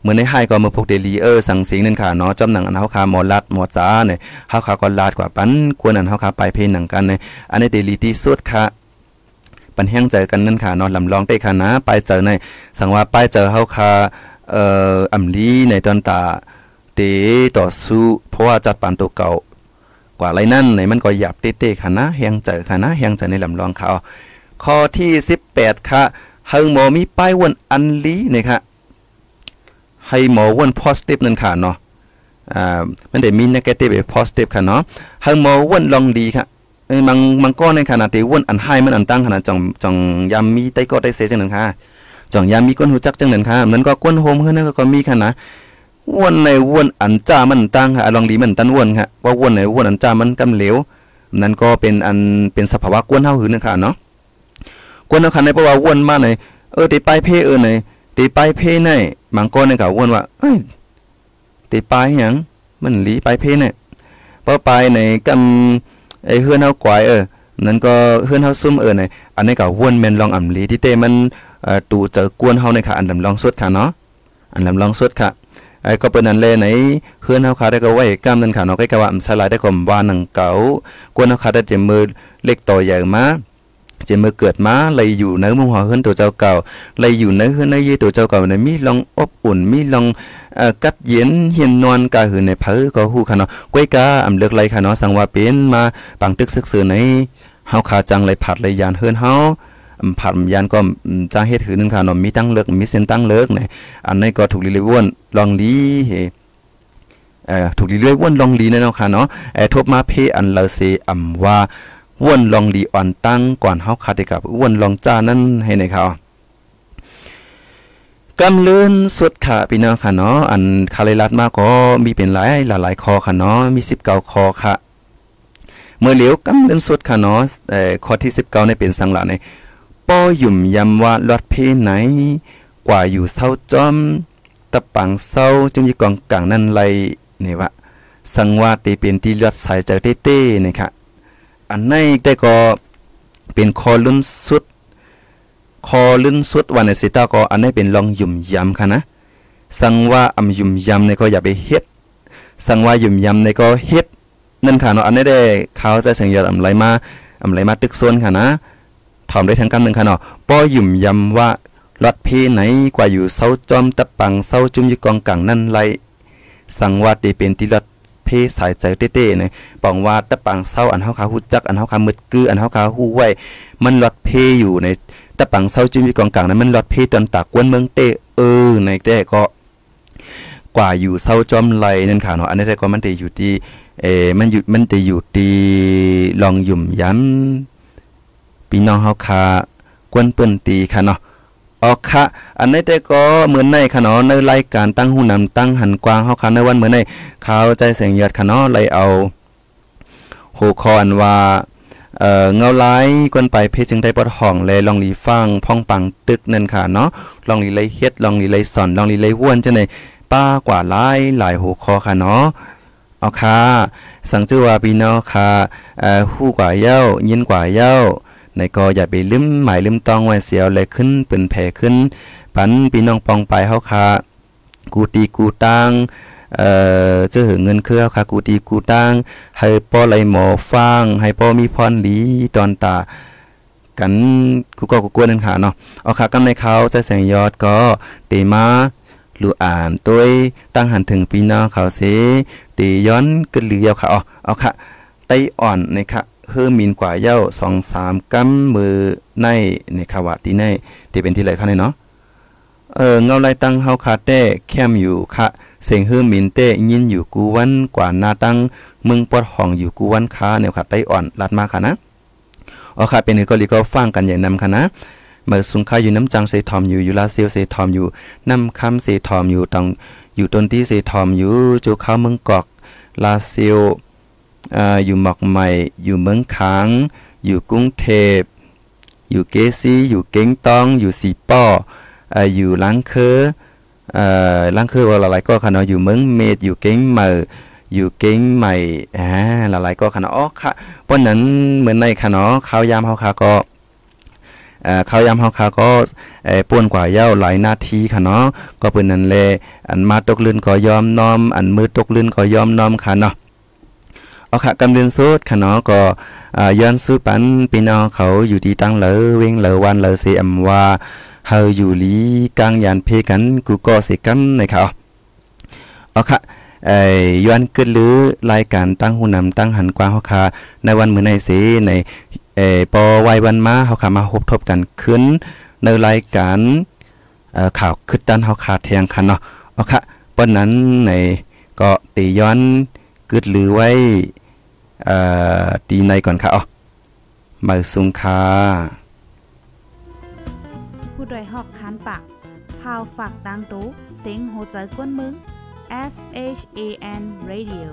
เหมือนในให้ก็มาพกเดลีเออสั่งสิงนั่นค่ะเนาะจำหนังอันเฮาคาหมอลัดหมอจ้าเนี่ยเฮาคาก็ลาดกว่าปันควรอันเฮาคาไปเพลหนังกันเนี่ยอันนี้เดลีที่สุดค่ะ ปันแห้งเจอกันนั่นค่ะนอนลำลองได้ค่ะนะไปเจอในสังว่าไปเจอเฮาคาเอ่ออำลีในตอนตาเตต่อสู้เพราะว่าจัดปานตัวเก่ากว่าไรนั่นในมันก็หยับเต้ๆค่ะนะแหงเจอค่ะนะแหงเจอในลำลองเขาข้อที่ 18 ค่ะเฮิงหมอมีป้ายวนอันลีนี่ค่ะให้หมอวน positive นั่นค่ะเนาะอ่ามันได้มี negative กับ positive ค่ะเนาะเฮิงหมอวนลองดีค่ะ บางบางก้อนในขณะที่วนอันให้มันอันตั้งขนาดจ่องจ่องยามมีไต้ก็ได้เสจังนั้นค่ะจ่องยามมีก้นหูจักจังนั้นค่ะมันก็ก้นโฮมเฮือนก็มีค่ะนะวนในวนอันจ้ามันตั้งค่ะลองดีมันตันวนค่ะว่าวนในวนอันจ้ามันกำเหลวนั่นก็เป็นอันเป็นสภาวะก้นเฮาหือนั่นค่ะเนาะก้นเฮาคันในเพราะว่าวนมาในเออติไปเพเออในติไปเพในบางก้อนในก็วนว่าเอ้ยติไปหยังมันหลีไปเพเนี่ยพอไปในกำ ไอ้เฮือนเฮากวายเออนั่นก็เฮือนเฮาซุ่มเออในอันนี้ก็วนแม่นลองอ่ำลีที่เตมันเอ่อตูเจอกวนเฮาในค่ะอันลำลองสุดค่ะเนาะอันลำลองสุดค่ะไอ้ก็เป็นอันแลไหนเฮือนเฮาค่ะได้ก็ไว้กำนั่นค่ะเนาะก็ก็ว่าอำสลายได้ก็ว่าหนังเก่ากวนเฮาค่ะได้เต็มมือเล็กต่อใหญ่มา เจมือเกิดมาเลยอยู่ในมุมหัวเฮือนตัวเจ้าเก่าเลยอยู่ในเฮือนในยีตัวเจ้าเก่าในมีลองอบอุ่นมีลองกัดเย็นเฮียนนอนกาหือในเผอก็ฮู้ค่ะเนาะก้อยกาอำเลือกไรค่ะเนาะสังว่าเป็นมาปังตึกซึกซือในเฮาขาจังเลยผัดเลยยานเฮือนเฮาผัดยานก็จ้างเฮ็ดหือนึงค่ะเนาะมีตั้งเลิกมีเส้นตั้งเลิกเนี่ยอันนี้ก็ถูกลิเลวนลองลีเฮเออถูกลิเลวนลองลีเนาะค่ะเนาะเออทบมาเพอันเลเซอำว่า วนลองลีอ่อนตั้งก่อนเฮาคาดกับวนลองจ้านั้นให้ในเขากำเลื่อนสุดค่ะพี่น้องค่ะเนาะอันคาเลรัดมาก็มีเป็นหลายหลายๆคอค่ะเนาะมี19คอค่ะ เมื่อเหลียวกำเลื่อนสุดค่ะเนาะเอ่อข้อที่19ในเป็นสังหละในป้อหยุ่มยำว่าลอดเพไหน กว่าอยู่เศร้าจอมตะปังเศร้าจึงมีกองกลางนั่นไรนี่วะสังว่าตีเป็นที่ลอดสายเจอเต้ๆนี่ค่ะ อันในได้ก็เป็นคอลุ่นสุด คอลื่นสุดวันในสิตาก็อันนี้เป็นลองยุ่มยำค่ะนะ สังว่าอำยุ่มยำในก็อย่าไปเฮ็ด สังว่ายุ่มยำในก็เฮ็ด นั่นค่ะเนาะอันนี้ได้เขาจะสียงยอดอำไรมาอำไรมาตึกโซนค่ะนะถอมได้ทั้งกำหนึ่งค่ะเนาะป้อยุ่มยำว่าลอดเพไหนกว่าอยู่เศร้าจอมตะปังเศร้าจุ่มอยู่กองกลางนั่นไรสังว่าตีเป็นที่ลอด สายใจเต้ๆเนี่ยปองว่าตะปังเศร้าอันเฮาขาฮู้จักอันเฮาขามึดกืออันเฮาขาฮู้ไว้ มันลอดเพอยู่ในตะปังเศร้าจุ่มอยู่กองกลางนั้นมันลอดเพตอนตากวนเมืองเต้เออในแต่ก็กว่าอยู่เศร้าจอมไหลนั่นค่ะเนาะอันนี้แต่ก็มันจะอยู่ที่เอมันอยู่มันจะอยู่ที่ลองยุ่มย้ำพี่น้องเฮาคากวนเปิ้นตีค่ะเนาะ ออกค่ะอันนี้แต่ก็เหมือนในค่ะเนาะในรายการตั้งหูนำตั้งหันกว้างเฮาค่ะในวันเหมือนในเขาใจแสงยอดค่ะเนาะเลยเอาหัวข้ออันว่าเอ่อเงาลายกวนไปเพชรจึงได้ปลดห้องเลยลองลีฟังพ่องปังตึกนั่นค่ะเนาะลองลีเลยเฮ็ดลองลีเลยสอนลองลีเลยว่วนจังได๋ป้ากว่าหลายหลายหัวข้อค่ะเนาะเอาค่ะสังจือว่าพี่น้องค่ะเอ่อฮู้กว่าเย้ายินกว่าเย้า ในก็อย่าไปลืมหมายลืมต้องไว้เสียวเลยขึ้นเป็นแผ่ขึ้น ปันพี่น้องปองไปเฮาค่ะกูตีกูตังเอ่อเจอเงินเครือค่ะกูตีกูตังให้ป้อไหลหมอฟังให้ป้อมีพรหลีตอนตากันกูก็กูกวนนั่นค่ะเนาะเอาค่ะกันในเขาจะแสงยอดก็เตมาลูอ่านตัวยตั้งหันถึงพี่น้องเขาเสตีย้อนกึนเหลียวค่ะเอาเอาค่ะไต้อ่อนในค่ะ เฮือมินกว่าเย้าสองสามกำมือในในขาวาที่ในที่เป็นที่ไรคะเนี่ยเนาะเออเงาไรตั้งเฮาคาเต้แคมอยู่ค่ะเสียงเฮือมินเต้ยินอยู่กูวันกว่าหน้าตั้งมึงปอดห้องอยู่กูวันค้าเนี่ยค่ะไต้อ่อนลัดมาค่ะนะอ๋อค่ะเป็นก็ลีก็ฟังกันอย่างนำค่ะนะเมื่อสุงค่าอยู่น้ำจังเซทอมอยู่อยู่ลาเซียวเซทอมอยู่น้ำคำเซทอมอยู่ตองอยู่ต้นที่เซทอมอยู่จูเข้าเมืองกอกลาเซียว อยู่หมอกใหม่ อยู่เมืองค้าง อยู่กรุงเทพ อยู่เกซีอยู่เก้งตอง อยู่สีป้อเอ่ออยู่ลังเคอเออลังเคอว่าหลายๆก็ค่ะเนาะอยู่เมืองเมดอยู่เก้งเหมออยู่เก้งใหม่อ่าหลายๆก็ค่ะเนาะอ๋อค่ะวันนั้นเหมือนในค่ะเนาะข้าวยามเฮาค่ะก็เข้าวยามเฮาค่ะก็ป่วนกว่าเย้าหลายนาทีค่ะเนาะก็เปิ้นนั้นแลอันมาตกลื่นก็ยอมน้อม อันมือตกลื่นก็ยอมน้อมค่ะเนาะ เอาค่ะกำเรียนสุดค่ะเนาะก็ย้อนซื้อปันพี่น้องเขาอยู่ดีตั้งเหลอเวงเหลอวันเหลอเสียมว่าเฮาอยู่ลีกลางยานเพกันกูก็เสกันนะครับเอาค่ะเอ่ยย้อนกึดหรือรายการตั้งหูนำตั้งหันกว้างเฮาค่ะในวันมื้อในเสในเอ่อปอไว้วันมาเฮาค่ะมาพบทบกันขึ้นในรายการเอ่อข่าวคึดดันเฮาค่ะแทงคันเนาะเอาค่ะปนนั้นในก็ตีย้อนกึดหรือไว้ ตีในก่อนค่ะอ๋อมาสุงคาผู้ดยหอกคันปากพาวฝากดังตู้เสียงโหใจกวนมึง S H A N Radio